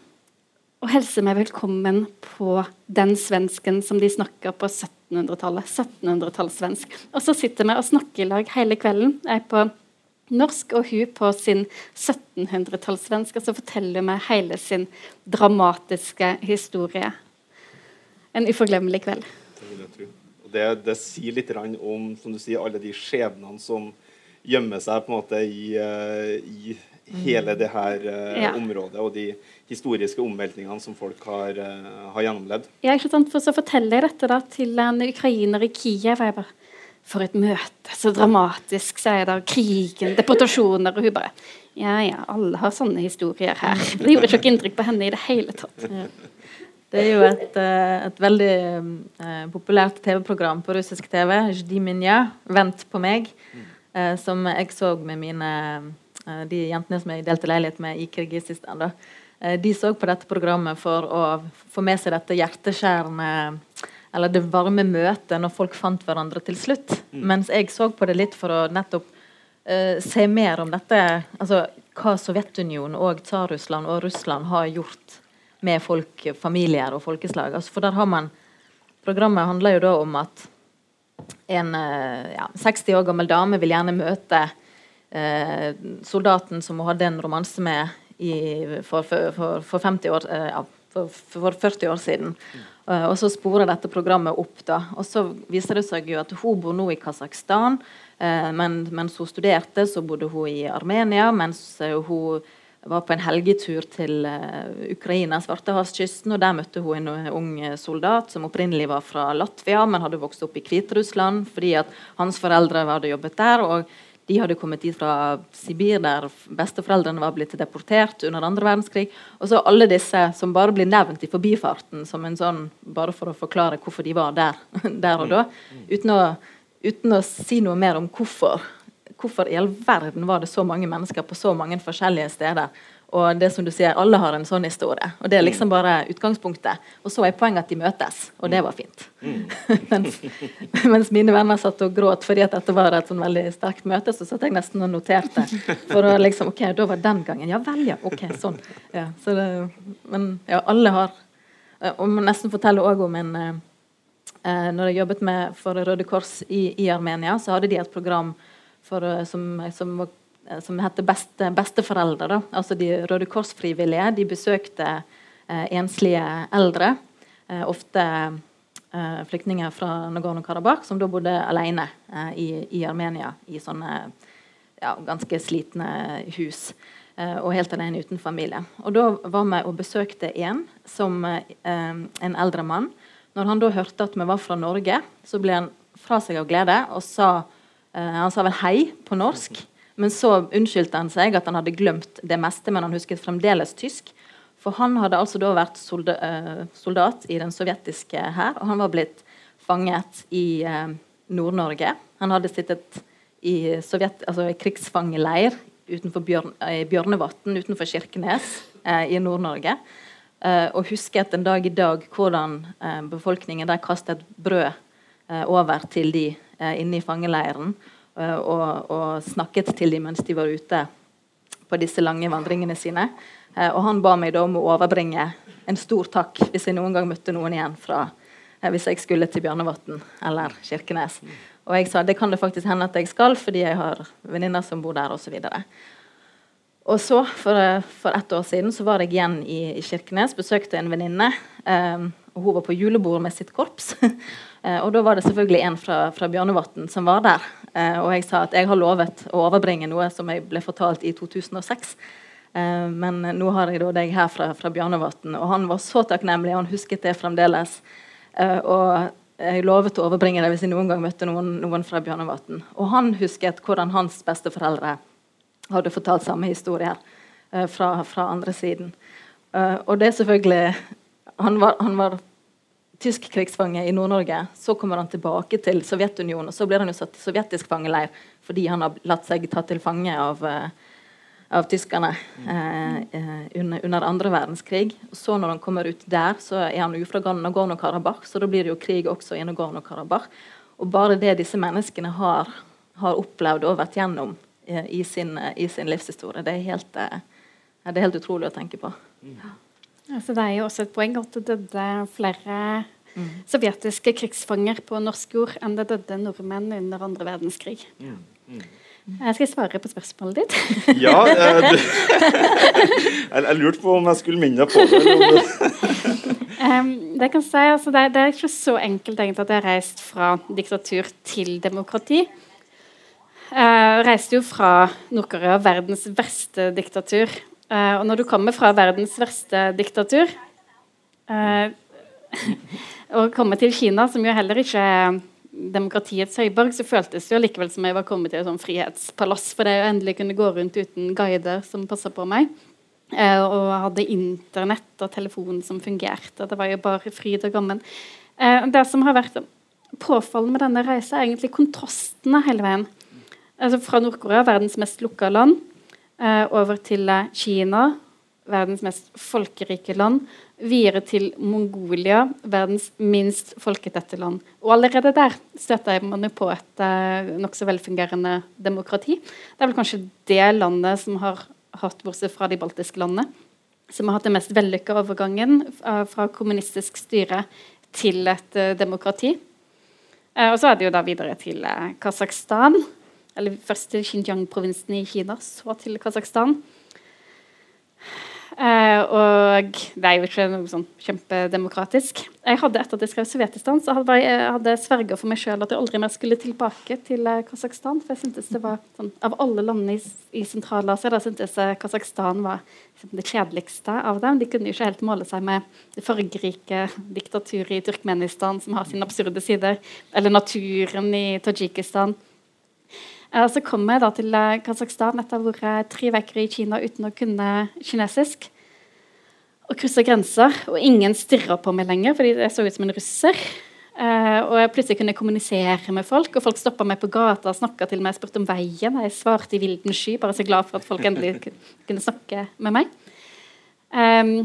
og hilser meg velkommen på den svensken som de snakker på 1700-tallet. 1700-tallssvensk. Og så sitter vi og snakker i lag hele kvelden. Jeg er på norsk, og hun på sin 1700-tallssvensk. Og så forteller meg hele sin dramatiske historie. En uforglemmelig kveld. Det vil jeg tro. Og det, det sier litt om som du sier, alle de skjebnene som gjemmer seg på en måte i, uh, i hele det her uh, ja. området, og de historiske omveltningene som folk har, uh, har gjennomlevd. Ja, ikke sant? For så forteller jeg dette da til en ukrainer i Kiev. og jeg bare for et møte. Så dramatisk, sier det. Krigen, deportasjoner. Og hun bare Ja, ja, alle har sånne historier her. Det gjorde ikke inntrykk på henne i det hele tatt. Ja. Det er jo et, eh, et veldig uh, populært TV-program på russisk TV, Zdiminja, 'Vent på meg', uh, som jeg så med mine uh, de jentene som jeg delte leilighet med i Kirgisistan. Da. de så på dette programmet for å få med seg dette hjerteskjærende eller det varme møtet når folk fant hverandre til slutt. Mm. Mens jeg så på det litt for å nettopp uh, se mer om dette altså hva Sovjetunionen og Tsar-Russland og Russland har gjort med folk, familier og folkeslag. Altså, for der har man Programmet handler jo da om at en uh, ja, 60 år gammel dame vil gjerne møte uh, soldaten som hun hadde en romanse med i, for, for, for, for, 50 år, ja, for, 40 år siden. Mm. Uh, og så sporer dette programmet opp. da, og Så viser det seg jo at hun bor nå i Kasakhstan. Men mens hun studerte, så bodde hun i Armenia. Mens uh, hun var på en helgetur til Ukraina, Svartehavskysten. og Der møtte hun en ung soldat som opprinnelig var fra Latvia, men hadde vokst opp i Hviterussland fordi at hans foreldre hadde jobbet der. og de hadde kommet dit fra Sibir, der besteforeldrene var blitt deportert under andre verdenskrig. Og så alle disse som bare blir nevnt i forbifarten som en sånn, bare for å forklare hvorfor de var der, der og da. Uten å, uten å si noe mer om hvorfor. Hvorfor i all verden var det så mange mennesker på så mange forskjellige steder? Og det som du sier, alle har en sånn historie. Og det er liksom bare utgangspunktet. Og så er poenget at de møtes, og det var fint. Mm. mens, mens, mine venner satt og gråt fordi at dette var et sånn veldig sterkt møte, så satt jeg nesten og noterte. For å liksom OK, da var den gangen. Ja vel, ja. OK, sånn. Ja, så det, men ja, alle har Og må nesten fortelle òg om en eh, eh, Når jeg jobbet med for Røde Kors i, i Armenia, så hadde de et program for, eh, som, som var som heter beste, Besteforeldre. Da. Altså de Røde Kors-frivillige de besøkte eh, enslige eldre. Eh, ofte eh, flyktninger fra Nagorno-Karabakh som da bodde alene eh, i, i, Armenia i sånne ja, ganske slitne hus. eh, og helt alene uten familie. Og Da var vi og besøkte en som eh, en eldre mann. Når han da hørte at vi var fra Norge, så ble han fra seg av glede og sa Han sa vel 'hei' på norsk. Men så unnskyldte han seg at han hadde glemt det meste, men han husket fremdeles tysk. For han hadde altså da vært soldat i den sovjetiske hær, og han var blitt fanget i Nord-Norge. Han hadde sittet i Sovjet, altså krigsfangeleir utenfor Bjørn, i Bjørnevatn utenfor Kirkenes eh, i Nord-Norge. Eh, og husket en dag i dag hvordan eh, befolkningen der kastet brød eh, over til de eh, inne i fangeleiren. Eh, og, og, snakket til dem mens de var ute på disse lange vandringene sine. og han ba meg da om å overbringe en stor takk hvis jeg noen gang møtte noen igjen fra hvis jeg skulle til Bjørnevatn eller Kirkenes. Og jeg sa det kan det faktisk hende at jeg skal, fordi jeg har venninner som bor der, osv. Og så, for, for ett år siden, så var jeg igjen i, i Kirkenes, besøkte en venninne. Um, og Hun var på julebord med sitt korps. uh, og da var det selvfølgelig en fra, fra Bjørnevatn som var der. Uh, og jeg sa at jeg har lovet å overbringe noe som jeg ble fortalt i 2006. Uh, men nå har jeg da deg her fra, fra Bjørnevatn. Og han var så takknemlig, og han husket det fremdeles. Og jeg lovet å overbringe det hvis jeg noen gang møtte noen, noen fra Bjørnevatn. Og han husket hvordan hans besteforeldre hadde fortalt samme historie uh, fra, fra, andre siden. Og det er selvfølgelig Han var, han var tysk krigsfange i Nord-Norge. Så kommer han tilbake til Sovjetunionen, og så blir han jo satt i sovjetisk fangeleir fordi han har latt seg ta til fange av uh, av tyskerne eh, eh, under, under andre verdenskrig. Og så når han kommer ut der, så er han jo fra Nagorno-Karabakh, så da blir det jo krig også i Nagorno-Karabakh. Og bare det disse menneskene har, har opplevd og vært gjennom eh, i, sin, eh, i, sin, livshistorie, det er, helt, eh, det er helt utrolig å tenke på. Ja. Altså, det er jo også et poeng at det døde flere mm. sovjetiske krigsfanger på norsk jord enn det døde nordmenn under andre verdenskrig. Mm. Mm. Jeg skal svare på spørsmålet ditt. ja, eh, det, jeg, lurte på om jeg skulle minne på det. um, det, kan si, altså, det, det, er ikke så enkelt egentlig at jeg har reist fra diktatur til demokrati. Jeg reiste jo fra Nord-Korea, verdens verste diktatur. Uh, og når du kommer fra verdens verste diktatur uh, og kommer til Kina, som jo heller ikke er demokratiets høyborg, så føltes det jo likevel som jeg var kommet til et sånn frihetspalass. For det å endelig kunne gå rundt uten guider som passa på meg. Uh, og hadde internett og telefon som fungerte. Det var jo bare fryd og gammen. Det som har vært påfallende med denne reisa, er egentlig kontrastene hele veien. Altså Fra Nord-Korea, verdens mest lukka land, over til Kina, verdens mest folkerike land, videre til Mongolia, verdens minst folketette land. Og allerede der støter man jo på et uh, nokså velfungerende demokrati. Det er vel kanskje det landet som har hatt, bortsett fra de baltiske landene, som har hatt den mest vellykka overgangen fra kommunistisk styre til et demokrati. Og så er det jo da videre til uh, Kasakhstan. Eller først til Xinjiang-provinsen i Kina, så til Kasakhstan. Uh, og det er jo ikke noe sånn kjempedemokratisk. Jeg hadde Etter at jeg skrev Sovjetistan, så hadde jeg hadde sverga for meg sjøl at jeg aldri mer skulle tilbake til uh, Kasakhstan. For jeg syntes det var sånn, Av alle landene i, i Sentral-Asia syntes jeg Kasakhstan var liksom, det kjedeligste av dem. De kunne jo ikke helt måle seg med det fargerike diktaturet i Turkmenistan, som har sine absurde sider, eller naturen i Tadsjikistan. Uh, så kom jeg da til uh, Kasakhstan etter å ha vært tre uker i Kina uten å kunne kinesisk. Og kryssa grenser, og ingen stirra på meg lenger, fordi jeg så ut som en russer. Uh, og jeg plutselig kunne kommunisere med folk, og folk stoppa meg på gata og snakka til meg. Jeg spurte om veien, og jeg svarte i vilden sky, bare så glad for at folk endelig kunne snakke med meg. Um,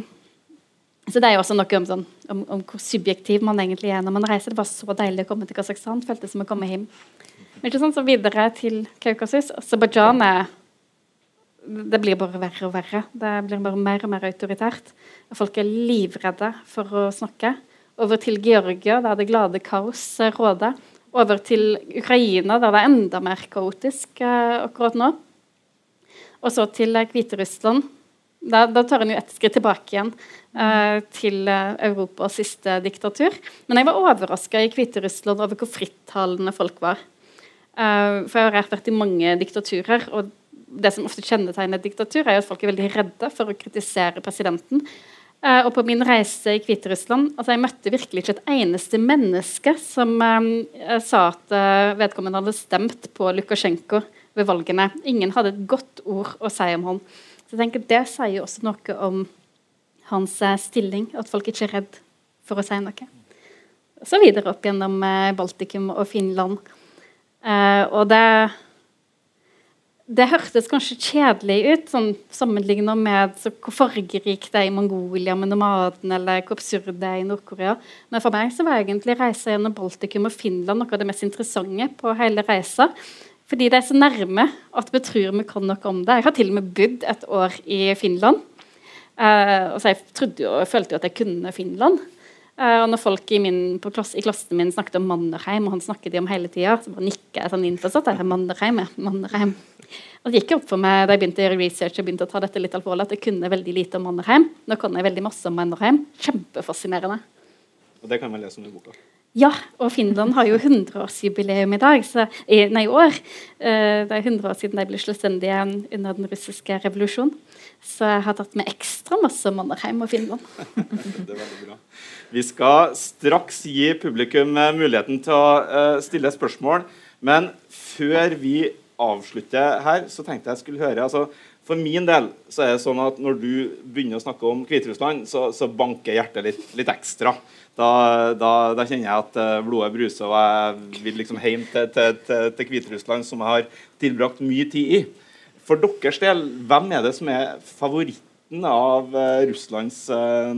så det er jo også noe om, sånn, om, om, hvor subjektiv man egentlig er når man reiser. Det var så deilig å komme til Kasakhstan. Føltes som å komme hjem. Ikke sånn så videre til Kaukasus. Aserbajdsjan er det blir bare verre og verre. Det blir bare mer og mer autoritært. Folk er livredde for å snakke. Over til Georgia, der det glade kaos råder. Over til Ukraina, der det er enda mer kaotisk eh, akkurat nå. Og så til Hviterussland. Da, da tar en jo ett skritt tilbake igjen eh, til eh, Europas siste diktatur. Men jeg var overraska i Hviterussland over hvor frittalende folk var. Uh, for jeg har vært i mange diktaturer, og det som ofte kjennetegner et diktatur, er at folk er veldig redde for å kritisere presidenten. Uh, og på min reise i Hviterussland altså Jeg møtte virkelig ikke et eneste menneske som uh, sa at uh, vedkommende hadde stemt på Lukasjenko ved valgene. Ingen hadde et godt ord å si om han. Så jeg tenker Det sier jo også noe om hans stilling, at folk ikke er redd for å si noe. Så videre opp gjennom Baltikum og Finland. Og det det hørtes kanskje kjedelig ut, sånn, sammenlignet med så, hvor fargerikt det er i Mongolia med nomaden, eller hvor absurd det er i Nord-Korea. Men for meg så var egentlig reisa gjennom Baltikum og Finland noe av det mest interessante på hele reisa. Fordi det er så nærme at vi tror vi kan noe om det. Jeg har til og med bodd et år i Finland. Eh, og så jeg trodde jeg følte jo at jeg kunne Finland. Uh, og når folk i, min, klasse, i, klassen min snakket om Mannerheim, og han snakket de om hele tida, så bare nikka jeg sånn innforstått. Mannerheim, ja. Mannerheim. Og det gikk opp for meg da jeg begynte å gjøre research og begynte å ta dette litt alvorlig, at jeg kunne veldig lite om Mannerheim. Nå kan jeg veldig masse om Mannerheim. Kjempefascinerende. Og det kan man lese om i boka. Ja, og Finland har jo 100-årsjubileum i dag, så, nei, i år. Uh, det er 100 år siden de ble selvstendige under den russiske revolusjonen. Så jeg har tatt med ekstra masse Mannerheim og Finland. det er veldig bra. Vi skal straks gi publikum eh, muligheten til å uh, stille spørsmål. Men før vi avslutter her, så tenkte jeg skulle høre altså, For min del så er det sånn at når du begynner å snakke om Hviterussland, så, så banker hjertet litt, litt ekstra. Da, da, da, kjenner jeg at uh, blodet bruser, og jeg vil liksom hjem til, til, til, til Hviterussland, som jeg har tilbrakt mye tid i. For deres del, hvem er det som er favoritten av Russlands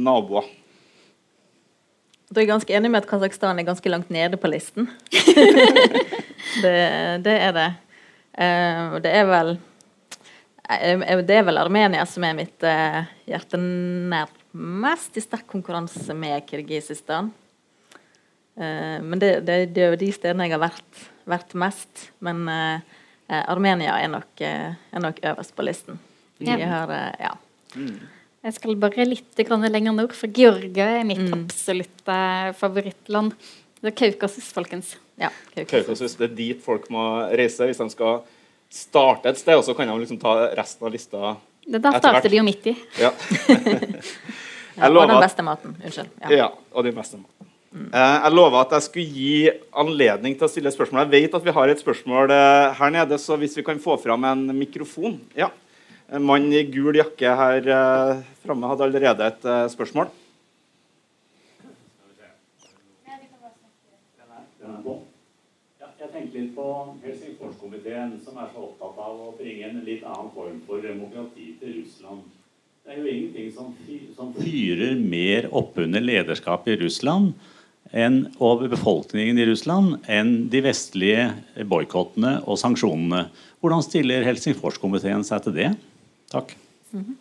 naboer? Da er jeg ganske enig med at Kasakhstan er ganske langt nede på listen. det, det, er det. Uh, det er vel uh, Det er vel Armenia som er mitt uh, hjerte nærmest i sterk konkurranse med Kirgisistan. men det, det, det, er jo de stedene jeg har vært, vært mest. Men Armenia er nok, er nok, øverst på listen. De har Ja. Jeg skal bare litt lenger nord, for Georgia er mitt mm. absolutte favorittland. Det er Kaukasus, folkens. Ja, Kaukasus. Det er dit folk må reise hvis de skal starte et sted, og så kan de liksom ta resten av lista etter det Der starter de jo midt i. Ja. ja, og den beste maten. Unnskyld. Ja. ja, og den beste maten. Mm. Eh, jeg lova at jeg skulle gi anledning til å stille spørsmål. Jeg vet at vi har et spørsmål eh, her nede, så hvis vi kan få fram en mikrofon ja. En mann i gul jakke her eh, framme hadde allerede et eh, spørsmål. Jeg tenkte litt på Helsingforskomiteen, som er så opptatt av å bringe en litt annen form for demokrati til Russland. Det er jo ingenting som, som fyrer mer oppunder lederskapet i Russland enn, og befolkningen i Russland enn de vestlige boikottene og sanksjonene. Hvordan stiller Helsingforskomiteen seg til det? Takk. Mm -hmm.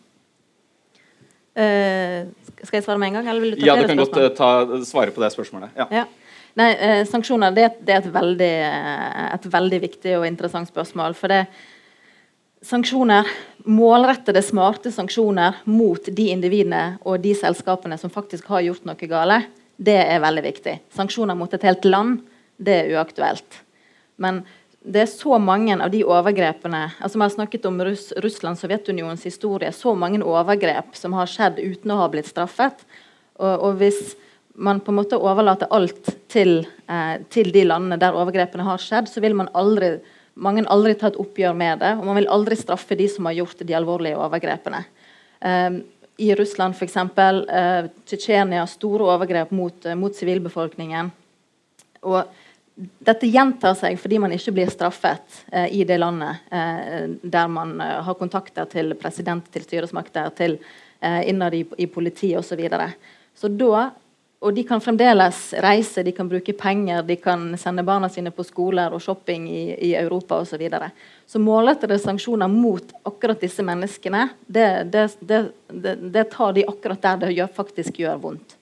uh, skal jeg svare med en gang? Eller vil du ta ja, du kan godt uh, ta, svare på det spørsmålet. Ja. ja. Nei, uh, sanksjoner det, det, er et veldig, et veldig viktig og interessant spørsmål. For det sanksjoner, målrettede, smarte sanksjoner mot de individene og de selskapene som faktisk har gjort noe gale, det er veldig viktig. Sanksjoner mot et helt land, det er uaktuelt. Men det er så mange av de overgrepene altså Vi har snakket om Russ, Russland, Sovjetunionens historie. Så mange overgrep som har skjedd uten å ha blitt straffet. Og, og hvis man på en måte overlater alt til, eh, til, de landene der overgrepene har skjedd, så vil man aldri, mange aldri ta et oppgjør med det. Og man vil aldri straffe de som har gjort de alvorlige overgrepene. Eh, I Russland f.eks. Eh, Tsjetsjenia, store overgrep mot, eh, mot sivilbefolkningen. Og dette gjentar seg fordi man ikke blir straffet eh, i det landet eh, der man eh, har kontakter til president, til styresmakter, til eh, innad i, i politi osv. Så, videre. så da og de kan fremdeles reise, de kan bruke penger, de kan sende barna sine på skoler og shopping i, i Europa osv. Så, videre. så målrettede sanksjoner mot akkurat disse menneskene, det, det, det, det tar de akkurat der det gjør, faktisk gjør vondt.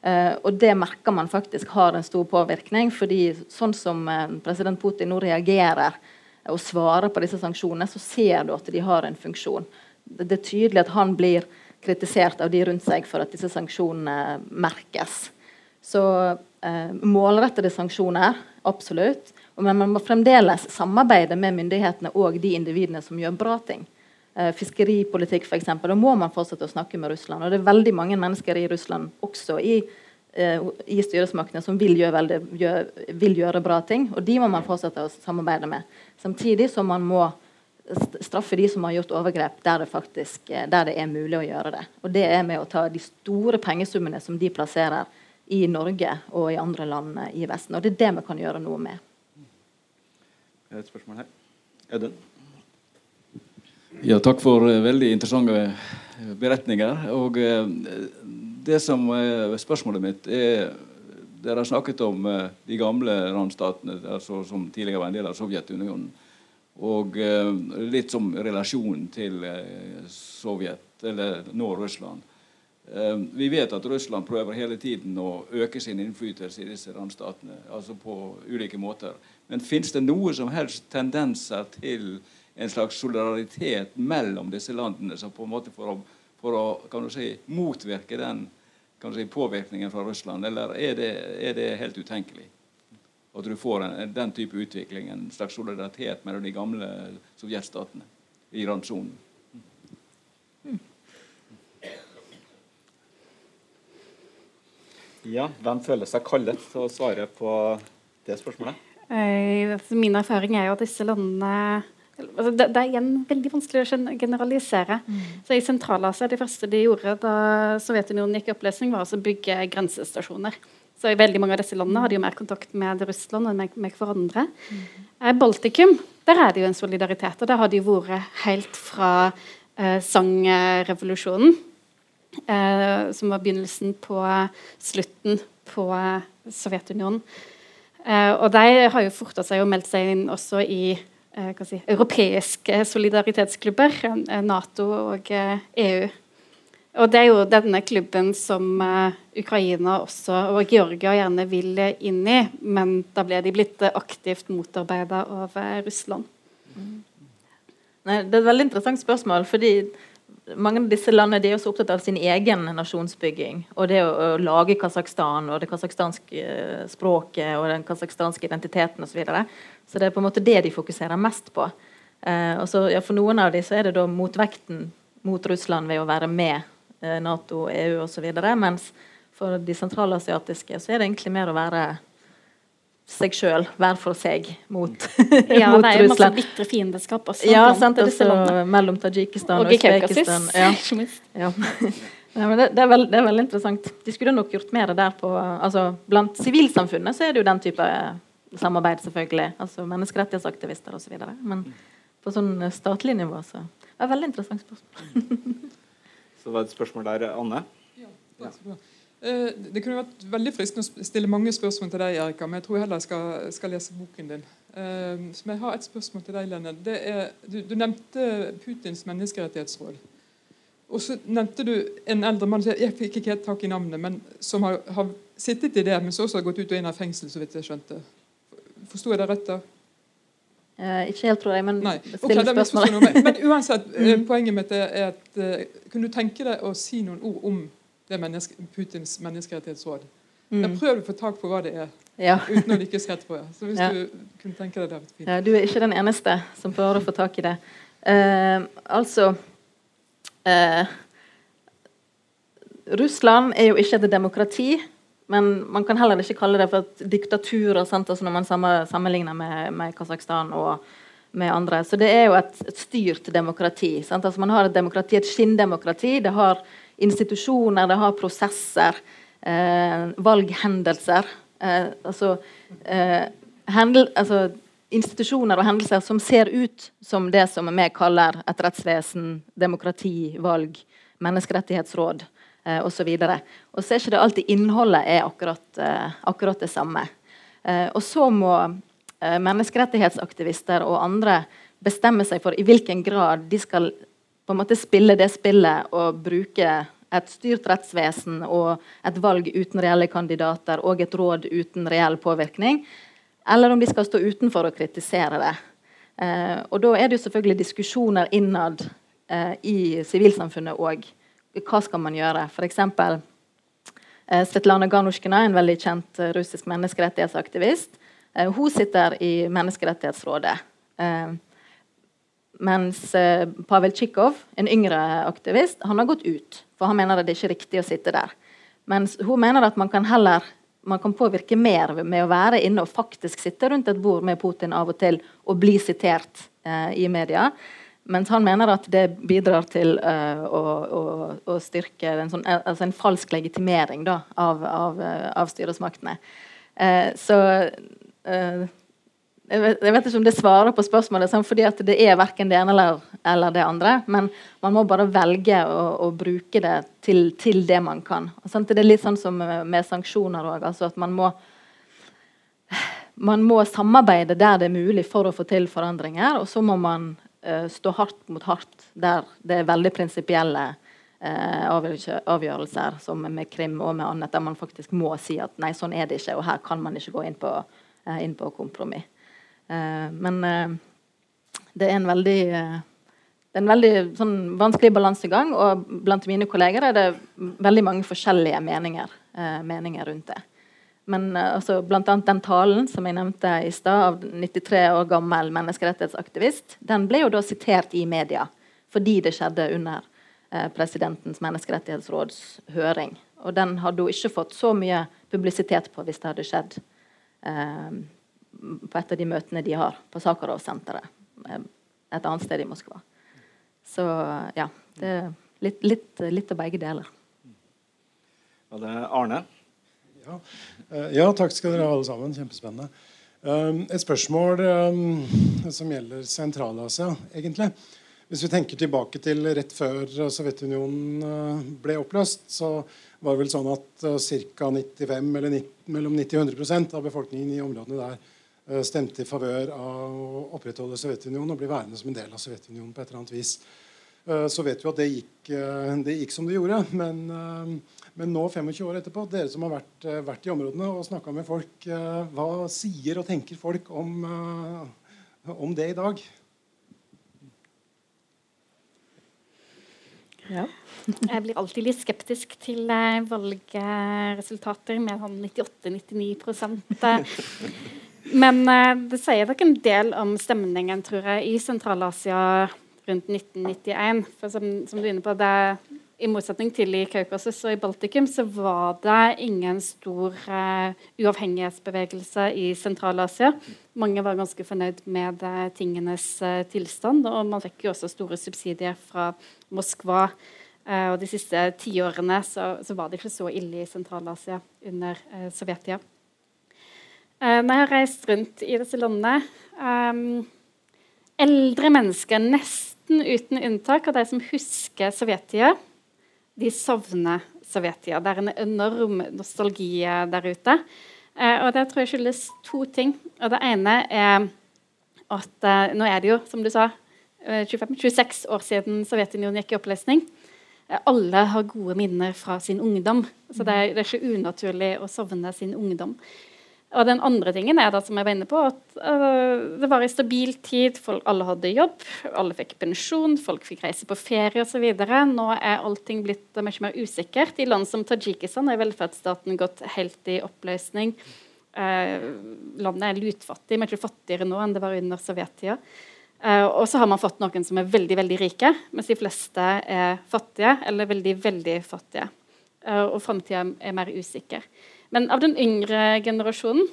Uh, og det merker man faktisk har en stor påvirkning. fordi sånn som uh, president Putin nå reagerer og svarer på disse sanksjonene, så ser du at de har en funksjon. Det, er tydelig at han blir kritisert av de rundt seg for at disse sanksjonene merkes. Så uh, målrettede sanksjoner, absolutt. Men man må fremdeles samarbeide med myndighetene og de individene som gjør bra ting. Eh, fiskeripolitikk f.eks. Da må man fortsette å snakke med Russland. Og det er veldig mange mennesker i Russland, også i, eh, i styresmaktene, som vil gjøre, veldig, gjør, vil gjøre, bra ting. Og de må man fortsette å samarbeide med. Samtidig som man må straffe de som har gjort overgrep, der det faktisk der det er mulig å gjøre det. Og det er med å ta de store pengesummene som de plasserer i Norge og i andre land i Vesten. Og det er det vi kan gjøre noe med. Et spørsmål her. Audun? Ja, takk for uh, veldig interessante eh, beretninger. Og uh, det som er spørsmålet mitt, er Dere har snakket om de gamle randstatene altså, som tidligere var en del av Sovjetunionen. Og litt som relasjon til Sovjet, eller nå Russland. Vi vet at Russland prøver hele tiden å øke sin innflytelse i disse randstatene. altså på ulike måter. Men fins det noe som helst tendenser til en slags solidaritet mellom disse landene så på en måte for å, for å kan du si, motvirke den kan du si, påvirkningen fra Russland? Eller er det, er det helt utenkelig? At du får en, den type utvikling, en slags solidaritet mellom de gamle sovjetstatene i randsonen? Ja, hvem føler seg kallet til å svare på det spørsmålet? Eh, altså, min erfaring er jo at disse landene altså det, det, er igjen veldig vanskelig å generalisere. Mm. Så I Sentral-Asia det første de gjorde da Sovjetunionen gikk i oppløsning, var å bygge grensestasjoner. Så I veldig mange av disse landene hadde jo mer kontakt med Russland enn med, med hverandre. Mm. Eh, Baltikum der er det jo en solidaritet, og der har de vært helt fra eh, sangrevolusjonen, eh, som var begynnelsen på slutten på Sovjetunionen. Eh, og de har jo forta seg og meldt seg inn også i si, europeiske solidaritetsklubber, eh, Nato og EU. Og Det er jo denne klubben som Ukraina også, og Georgia gjerne vil inn i, men da ble de blitt aktivt motarbeida av Russland. Nei, det er et veldig interessant spørsmål. fordi mange av disse landene de er også opptatt av sin egen nasjonsbygging. Og det å, å lage Kasakhstan og det kasakhstanske eh, språket og den kasakhstanske identiteten osv. Så, videre. så det er på en måte det de fokuserer mest på. Eh, og så, ja, For noen av dem er det da motvekten mot Russland ved å være med eh, Nato, EU osv. Mens for de sentralasiatiske så er det egentlig mer å være seg sjøl, hver for seg, mot, ja, mot det er jo masse bitre fiendeskap også. Ja, sant, også mellom Tadsjikistan og, og Usbekistan. Ja. ja. Ja, det, det, er veld, det, er veldig interessant. De skulle nok gjort mer der på altså, Blant sivilsamfunnet så er det jo den type samarbeid, selvfølgelig. Altså Menneskerettighetsaktivister osv. Men på sånn statlig nivå så Det er et veldig interessant spørsmål. så var det et spørsmål der, Anne? Ja, det er et bra. Eh, det kunne vært veldig fristende å stille mange spørsmål til deg, Erika, men jeg tror heller jeg skal, skal lese boken din. Uh, så jeg har et spørsmål til deg, Lene. Du, du, nevnte Putins menneskerettighetsråd. Og så nevnte du en eldre mann jeg fikk ikke helt tak i navnet, men som har, har sittet i det, men som også har gått ut og inn av fengsel, så vidt jeg skjønte. Forsto jeg det rett da? Uh, ikke helt, tror jeg, men Nei. still okay, spørsmålet. men, men, uansett, mm. poenget mitt er at uh, Kunne du tenke deg å si noen ord om det er menneske, Putins menneskerettighetsråd. Mm. Jeg prøver å få tak på hva det er, ja. uten å lykkes rett på det. Så hvis ja. du kunne tenke deg det, ja, Du er ikke den eneste som prøver å få tak i det. Uh, altså uh, Russland er jo ikke et demokrati, men man kan heller ikke kalle det for et diktatur altså når man sammenligner med, med Kasakhstan og med andre. Så det er jo et, et styrt demokrati. Altså man har et demokrati, et skinndemokrati. Det har institusjoner, det har prosesser, eh, valghendelser. Eh, altså, eh, hendel, altså, institusjoner og hendelser som ser ut som det som vi kaller et rettsvesen, demokrati, valg, menneskerettighetsråd eh, osv. Og, og så er ikke det alltid innholdet er akkurat, eh, akkurat det samme. Eh, og så må eh, menneskerettighetsaktivister og andre bestemme seg for i hvilken grad de skal på en måte spille det spillet og bruke et styrt rettsvesen og et valg uten reelle kandidater og et råd uten reell påvirkning, eller om de skal stå utenfor og kritisere det. Eh, og Da er det jo selvfølgelig diskusjoner innad eh, i sivilsamfunnet òg. Hva skal man gjøre? F.eks. Eh, Svetlana Ganushkina, en veldig kjent eh, russisk menneskerettighetsaktivist, Eh, hun sitter i Menneskerettighetsrådet. Eh, mens eh, Pavel Tsjikhov, en yngre aktivist, han har gått ut. For han mener det er ikke riktig å sitte der. Mens hun mener at man kan heller man kan påvirke mer med å være inne og faktisk sitte rundt et bord med Putin av og til og bli sitert eh, i media. Mens han mener at det bidrar til uh, å, å, å, styrke en, sånn, altså en falsk legitimering da, av, av, av styresmaktene. Uh, så uh, jeg vet, ikke om det svarer på spørsmålet, fordi fordi det er verken det ene eller, eller, det andre. Men man må bare velge å, å bruke det til, til, det man kan. Det er litt sånn som med, sanksjoner òg. Altså at man må, man må samarbeide der det er mulig for å få til forandringer. Og så må man uh, stå hardt mot hardt der det er veldig prinsipielle uh, avgjørelser, som med Krim og med annet, der man faktisk må si at nei, sånn er det ikke, og her kan man ikke gå inn på, uh, inn på kompromiss. Eh, men eh, det er en veldig eh, det er en veldig sånn, vanskelig balansegang, og blant mine kolleger er det veldig mange forskjellige meninger, meninger rundt det. Men altså, blant annet den talen som jeg nevnte i stad, av 93 år gammel menneskerettighetsaktivist, den ble jo da sitert i media fordi det skjedde under eh, presidentens menneskerettighetsråds høring. Og den hadde hun ikke fått så mye publisitet på hvis det hadde skjedd eh, på et av de møtene de har på Sakharov-senteret eh, et annet sted i Moskva. Så ja. Det er litt, litt, litt av begge deler. Og det er Arne? Ja. Eh, ja, takk skal dere ha, alle sammen. Kjempespennende. Um, et spørsmål um, som gjelder Sentral-Asia, egentlig. Hvis vi tenker tilbake til rett før Sovjetunionen ble oppløst, så var det vel sånn at ca. 95 eller 90, mellom 90 og 100% av befolkningen i områdene der Eh, stemte i favør av å opprettholde Sovjetunionen og bli værende som en del av Sovjetunionen på et eller annet vis. Eh, så vet vi at det gikk, eh, det gikk som det gjorde. Men, men, nå, 25 år etterpå, dere som har vært, vært i områdene og snakka med folk, hva sier og tenker folk om, om det i dag? Ja. Jeg blir alltid litt skeptisk til valgresultater med sånn 98-99 men uh, det sier dere en del om stemningen, tror jeg, i Sentral-Asia rundt 1991. For som, som, du er inne på, det, I motsetning til i Kaukasus og i Baltikum så var det ingen stor uh, uavhengighetsbevegelse i Sentral-Asia. Mange var ganske fornøyd med uh, tingenes tilstand, og man fikk jo også store subsidier fra Moskva. og de siste tiårene så, så var det ikke så ille i Sentral-Asia under uh, Sovjetia. Når jeg har reist rundt i disse landene um, Eldre mennesker, nesten uten unntak av de som husker Sovjetia, de savner Sovjetia. Det er en enorm nostalgi der ute. Uh, og det tror jeg skyldes to ting. Og det ene er at uh, nå er det jo, som du sa, 25, 26 år siden Sovjetunionen gikk i oppløsning. Alle har gode minner fra sin ungdom. Så det er, det er ikke unaturlig å savne sin ungdom. Og den andre tingen er da, som jeg var inne på, at uh, det var i stabil tid. Folk, alle hadde jobb, alle fikk pensjon, folk fikk reise på ferie osv. Nå er allting blitt mye mer usikkert. I land som Tadsjikistan er velferdsstaten gått helt i oppløsning. Uh, landet er lutfattig, mye fattigere nå enn det var under sovjettida. Uh, og så har man fått noen som er veldig veldig rike, mens de fleste er fattige eller veldig veldig fattige. Uh, og framtida er mer usikker. Men av den yngre generasjonen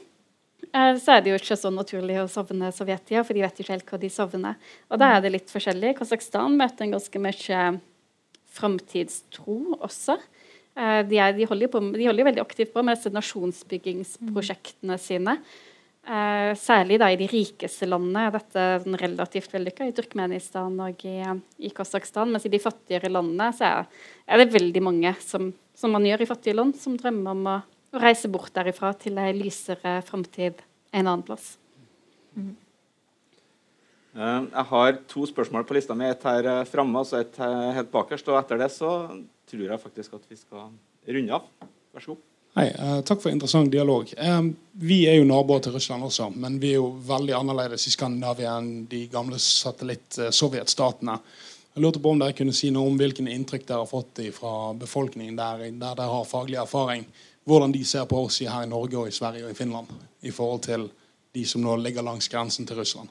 eh, så er det jo ikke så naturlig å sovne Sovjetia, for de vet ikke helt hva de sovner. Og da er det litt forskjellig. Kasakhstan møter en ganske mye framtidstro også. Eh, de, er, de, holder på, de, holder veldig aktivt på med disse nasjonsbyggingsprosjektene sine. Uh, særlig da i de rikeste landene er dette relativt vellykka. I Turkmenistan og i, i Kasakhstan. Mens i de fattigere landene så er, er det veldig mange, som, som, man gjør i fattige land, som drømmer om å og reise bort derifra til ei lysere framtid en annen plass. Mm. Jeg har to spørsmål på lista mi. Et her eh, framme og et helt bakerst. Og etter det så tror jeg faktisk at vi skal runde av. Vær så god. Hei, uh, Takk for interessant dialog. Um, vi er jo naboer til Russland også, men vi er jo veldig annerledes i Skandinavia enn de gamle satellitt-sovjetstatene. Jeg lurte på om dere kunne si noe om hvilken inntrykk dere har fått fra befolkningen der, der dere har faglig erfaring hvordan de ser på oss her i Norge og i Sverige og i Finland i forhold til de som nå ligger langs grensen til Russland?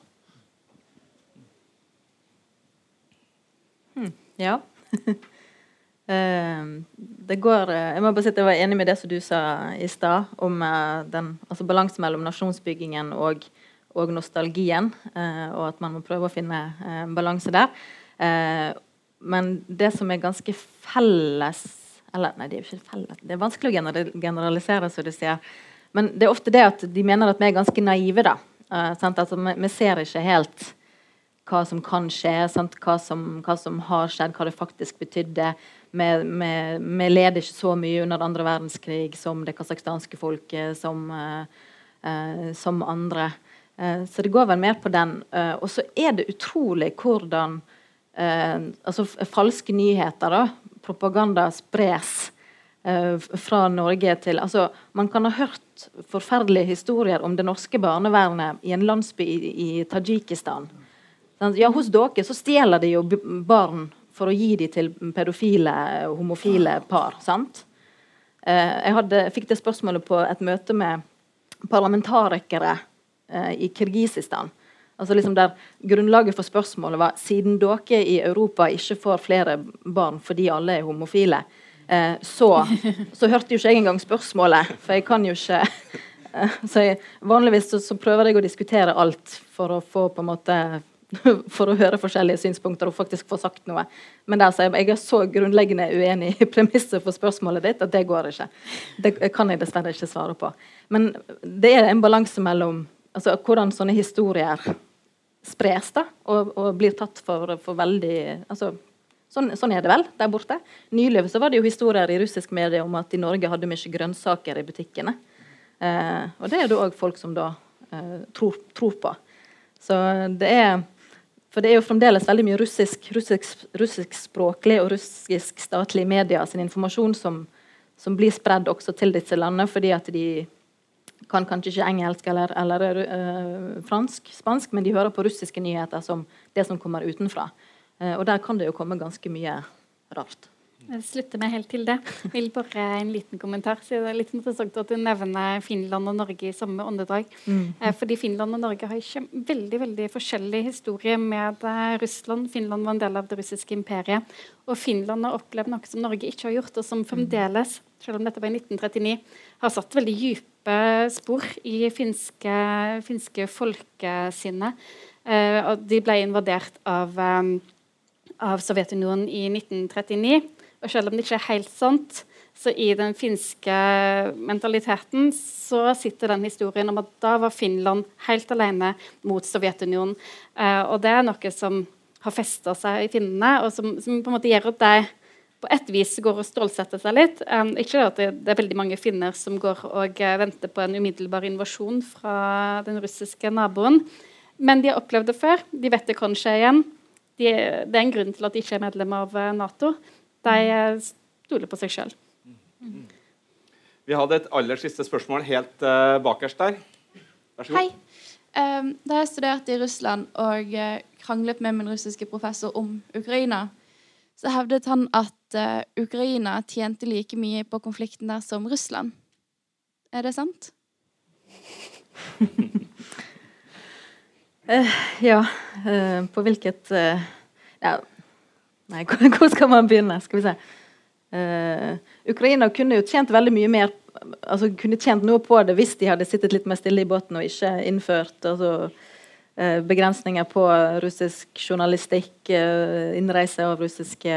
Hmm, ja. uh, det går uh, Jeg må bare si at jeg var enig med det som du sa i stad, om uh, den altså balansen mellom nasjonsbyggingen og, og nostalgien, og at man må prøve å finne en balanse der. men det som er ganske felles eller nei, det er jo ikke felles. Det er vanskelig å generalisere, som du sier. Men det er ofte det at de mener at vi er ganske naive. da. altså, vi, vi, ser ikke helt hva som kan skje, hva som, hva, som, har skjedd, hva det faktisk betydde. Vi, vi, vi led ikke så mye under andre verdenskrig som det kasakhstanske folket, som, uh, uh, som andre. Uh, så det går vel mer på den. og så er det utrolig hvordan altså falske nyheter, da, propaganda, spres fra Norge til altså, Man kan ha hørt forferdelige historier om det norske barnevernet i en landsby i, i Tadsjikistan ja, hos dere så stjeler de jo barn for å gi dem til pedofile, homofile par. sant? Eh, jeg hadde, fikk det spørsmålet på et møte med parlamentarikere eh, i Kirgisistan. Altså liksom der Grunnlaget for spørsmålet var siden dere i Europa ikke får flere barn fordi alle er homofile, eh, så, så, hørte jo ikke jeg engang spørsmålet, for jeg kan jo ikke så jeg, Vanligvis så, så prøver jeg å diskutere alt for å få på en måte for å høre forskjellige synspunkter og faktisk få sagt noe. Men der, jeg, jeg er så grunnleggende uenig i premisset for spørsmålet ditt at det går ikke. Det kan jeg dessverre ikke svare på. Men det er en balanse mellom altså, hvordan sånne historier spres da, og, og blir tatt for, for veldig altså, sånn, sånn, er det vel der borte. Nylig så var det jo historier i russisk medie om at i Norge hadde mye grønnsaker i butikkene. Eh, og det er det òg folk som da eh, tror, tror på. Så det er for det er jo fremdeles veldig mye russisk, russisk, russiskspråklig og russisk statlig media sin informasjon som, som blir spredd også til disse landene, fordi at de kan kanskje ikke engelsk eller, eller uh, fransk, spansk, men de hører på russiske nyheter som det som kommer utenfra. Uh, og der kan det jo komme ganske mye rart. Jeg slutter meg helt til det. Jeg vil bare en liten kommentar. Så det er litt interessant at du nevner Finland og Norge i samme åndedrag. Mm. Fordi Finland og Norge har ikke veldig veldig forskjellig historie med Russland. Finland var en del av det russiske imperiet. Og Finland har opplevd noe som Norge ikke har gjort, og som fremdeles, selv om dette var i 1939, har satt veldig dype spor i finske, finske folkesinnet. Eh, de ble invadert av av Sovjetunionen i 1939. Og selv om det ikke er helt sant, så i den finske mentaliteten så sitter den historien om at da var Finland helt alene mot Sovjetunionen. Eh, og det er noe som har festa seg i finnene, og som, som, på en måte gjør at de på et vis går og stålsetter seg litt. Um, ikke at det, det, er veldig mange finner som går og uh, venter på en umiddelbar invasjon fra den russiske naboen, men de har opplevd det før. De vet det kan skje igjen. De, det er en grunn til at de ikke er medlem av uh, Nato. De eh, stoler på seg sjøl. Vi hadde et aller siste spørsmål helt uh, bakerst der. Vær så god. Hei. Um, da jeg studerte i Russland og uh, kranglet med min russiske professor om Ukraina, så hevdet han at uh, Ukraina tjente like mye på konflikten der som Russland. Er det sant? ja. på hvilket ja, Nei, hvor skal man begynne? Skal vi se. Uh, Ukraina kunne jo tjent veldig mye mer altså kunne tjent noe på det hvis de hadde sittet litt mer stille i båten og ikke innført altså, uh, begrensninger på russisk journalistikk, uh, innreise av russiske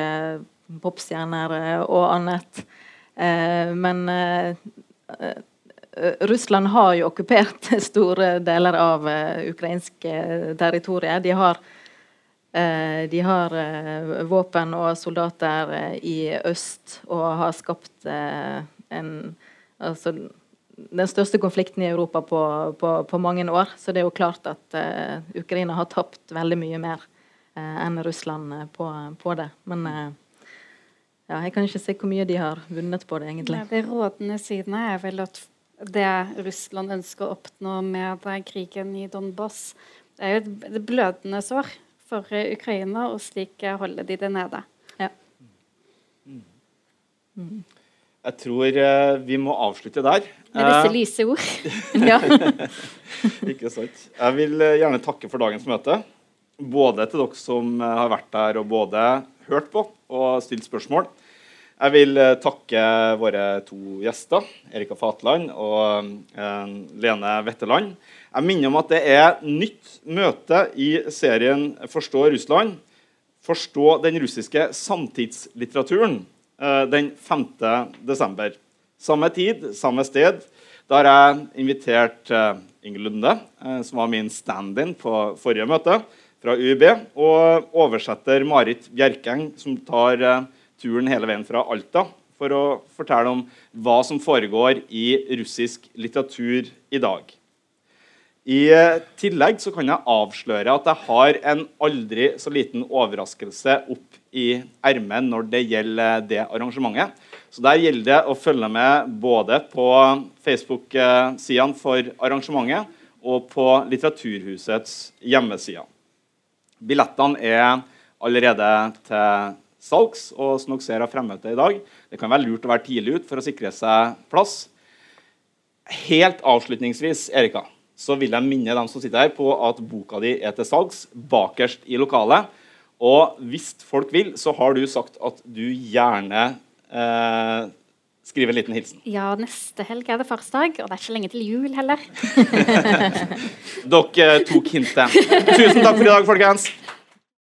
popstjerner og annet. men Russland har jo okkupert store deler av ukrainske territorier. De har Eh, de har eh, våpen og soldater eh, i øst og har skapt en altså, den største konflikten i Europa på, på, på, mange år. Så det er jo klart at uh, Ukraina har tapt veldig mye mer uh, enn Russland på, på, det. Men uh, ja, jeg kan ikke se hvor mye de har vunnet på det, egentlig. Ja, det rådende siden er vel at det Russland ønsker å oppnå med krigen i Donbass, det er jo et blødende sår for Ukraina, og slik holder de det nede. Ja. Mm. Jeg tror eh, vi må avslutte der. Med disse lyse ord. Ja. Ikke sant. Jeg vil eh, gjerne takke for dagens møte. Både til dere som eh, har vært der og både hørt på og stilt spørsmål. Jeg vil eh, takke våre to gjester, Erika Fatland og eh, Lene Wetteland. Jeg minner om at det er nytt møte i serien Forstå Russland. Forstå den russiske samtidslitteraturen eh, den 5. desember. Samme tid, samme sted. Da har jeg invitert Inge Inger Lunde, eh, som var min stand-in på forrige møte, fra UiB, og oversetter Marit Bjerkeng, som tar eh, turen hele veien fra Alta for å fortelle om hva som foregår i russisk litteratur i dag. I eh, tillegg så kan jeg avsløre at jeg har en aldri så liten overraskelse opp i ermet når det gjelder det arrangementet. Så Der gjelder det å følge med både på Facebook-sidene for arrangementet og på Litteraturhusets hjemmesider. Billettene er allerede til salgs, og som dere ser av fremmøtet i dag, det kan være lurt å være tidlig ut for å sikre seg plass. Helt avslutningsvis, Erika, så vil jeg minne dem som sitter her på at boka di er til salgs bakerst i lokalet. Og hvis folk vil, så har du sagt at du gjerne eh, skrive en liten hilsen. Ja, neste helg er det farsdag, og det er ikke lenge til jul heller. Dere tok hintet. Tusen takk for i dag, folkens.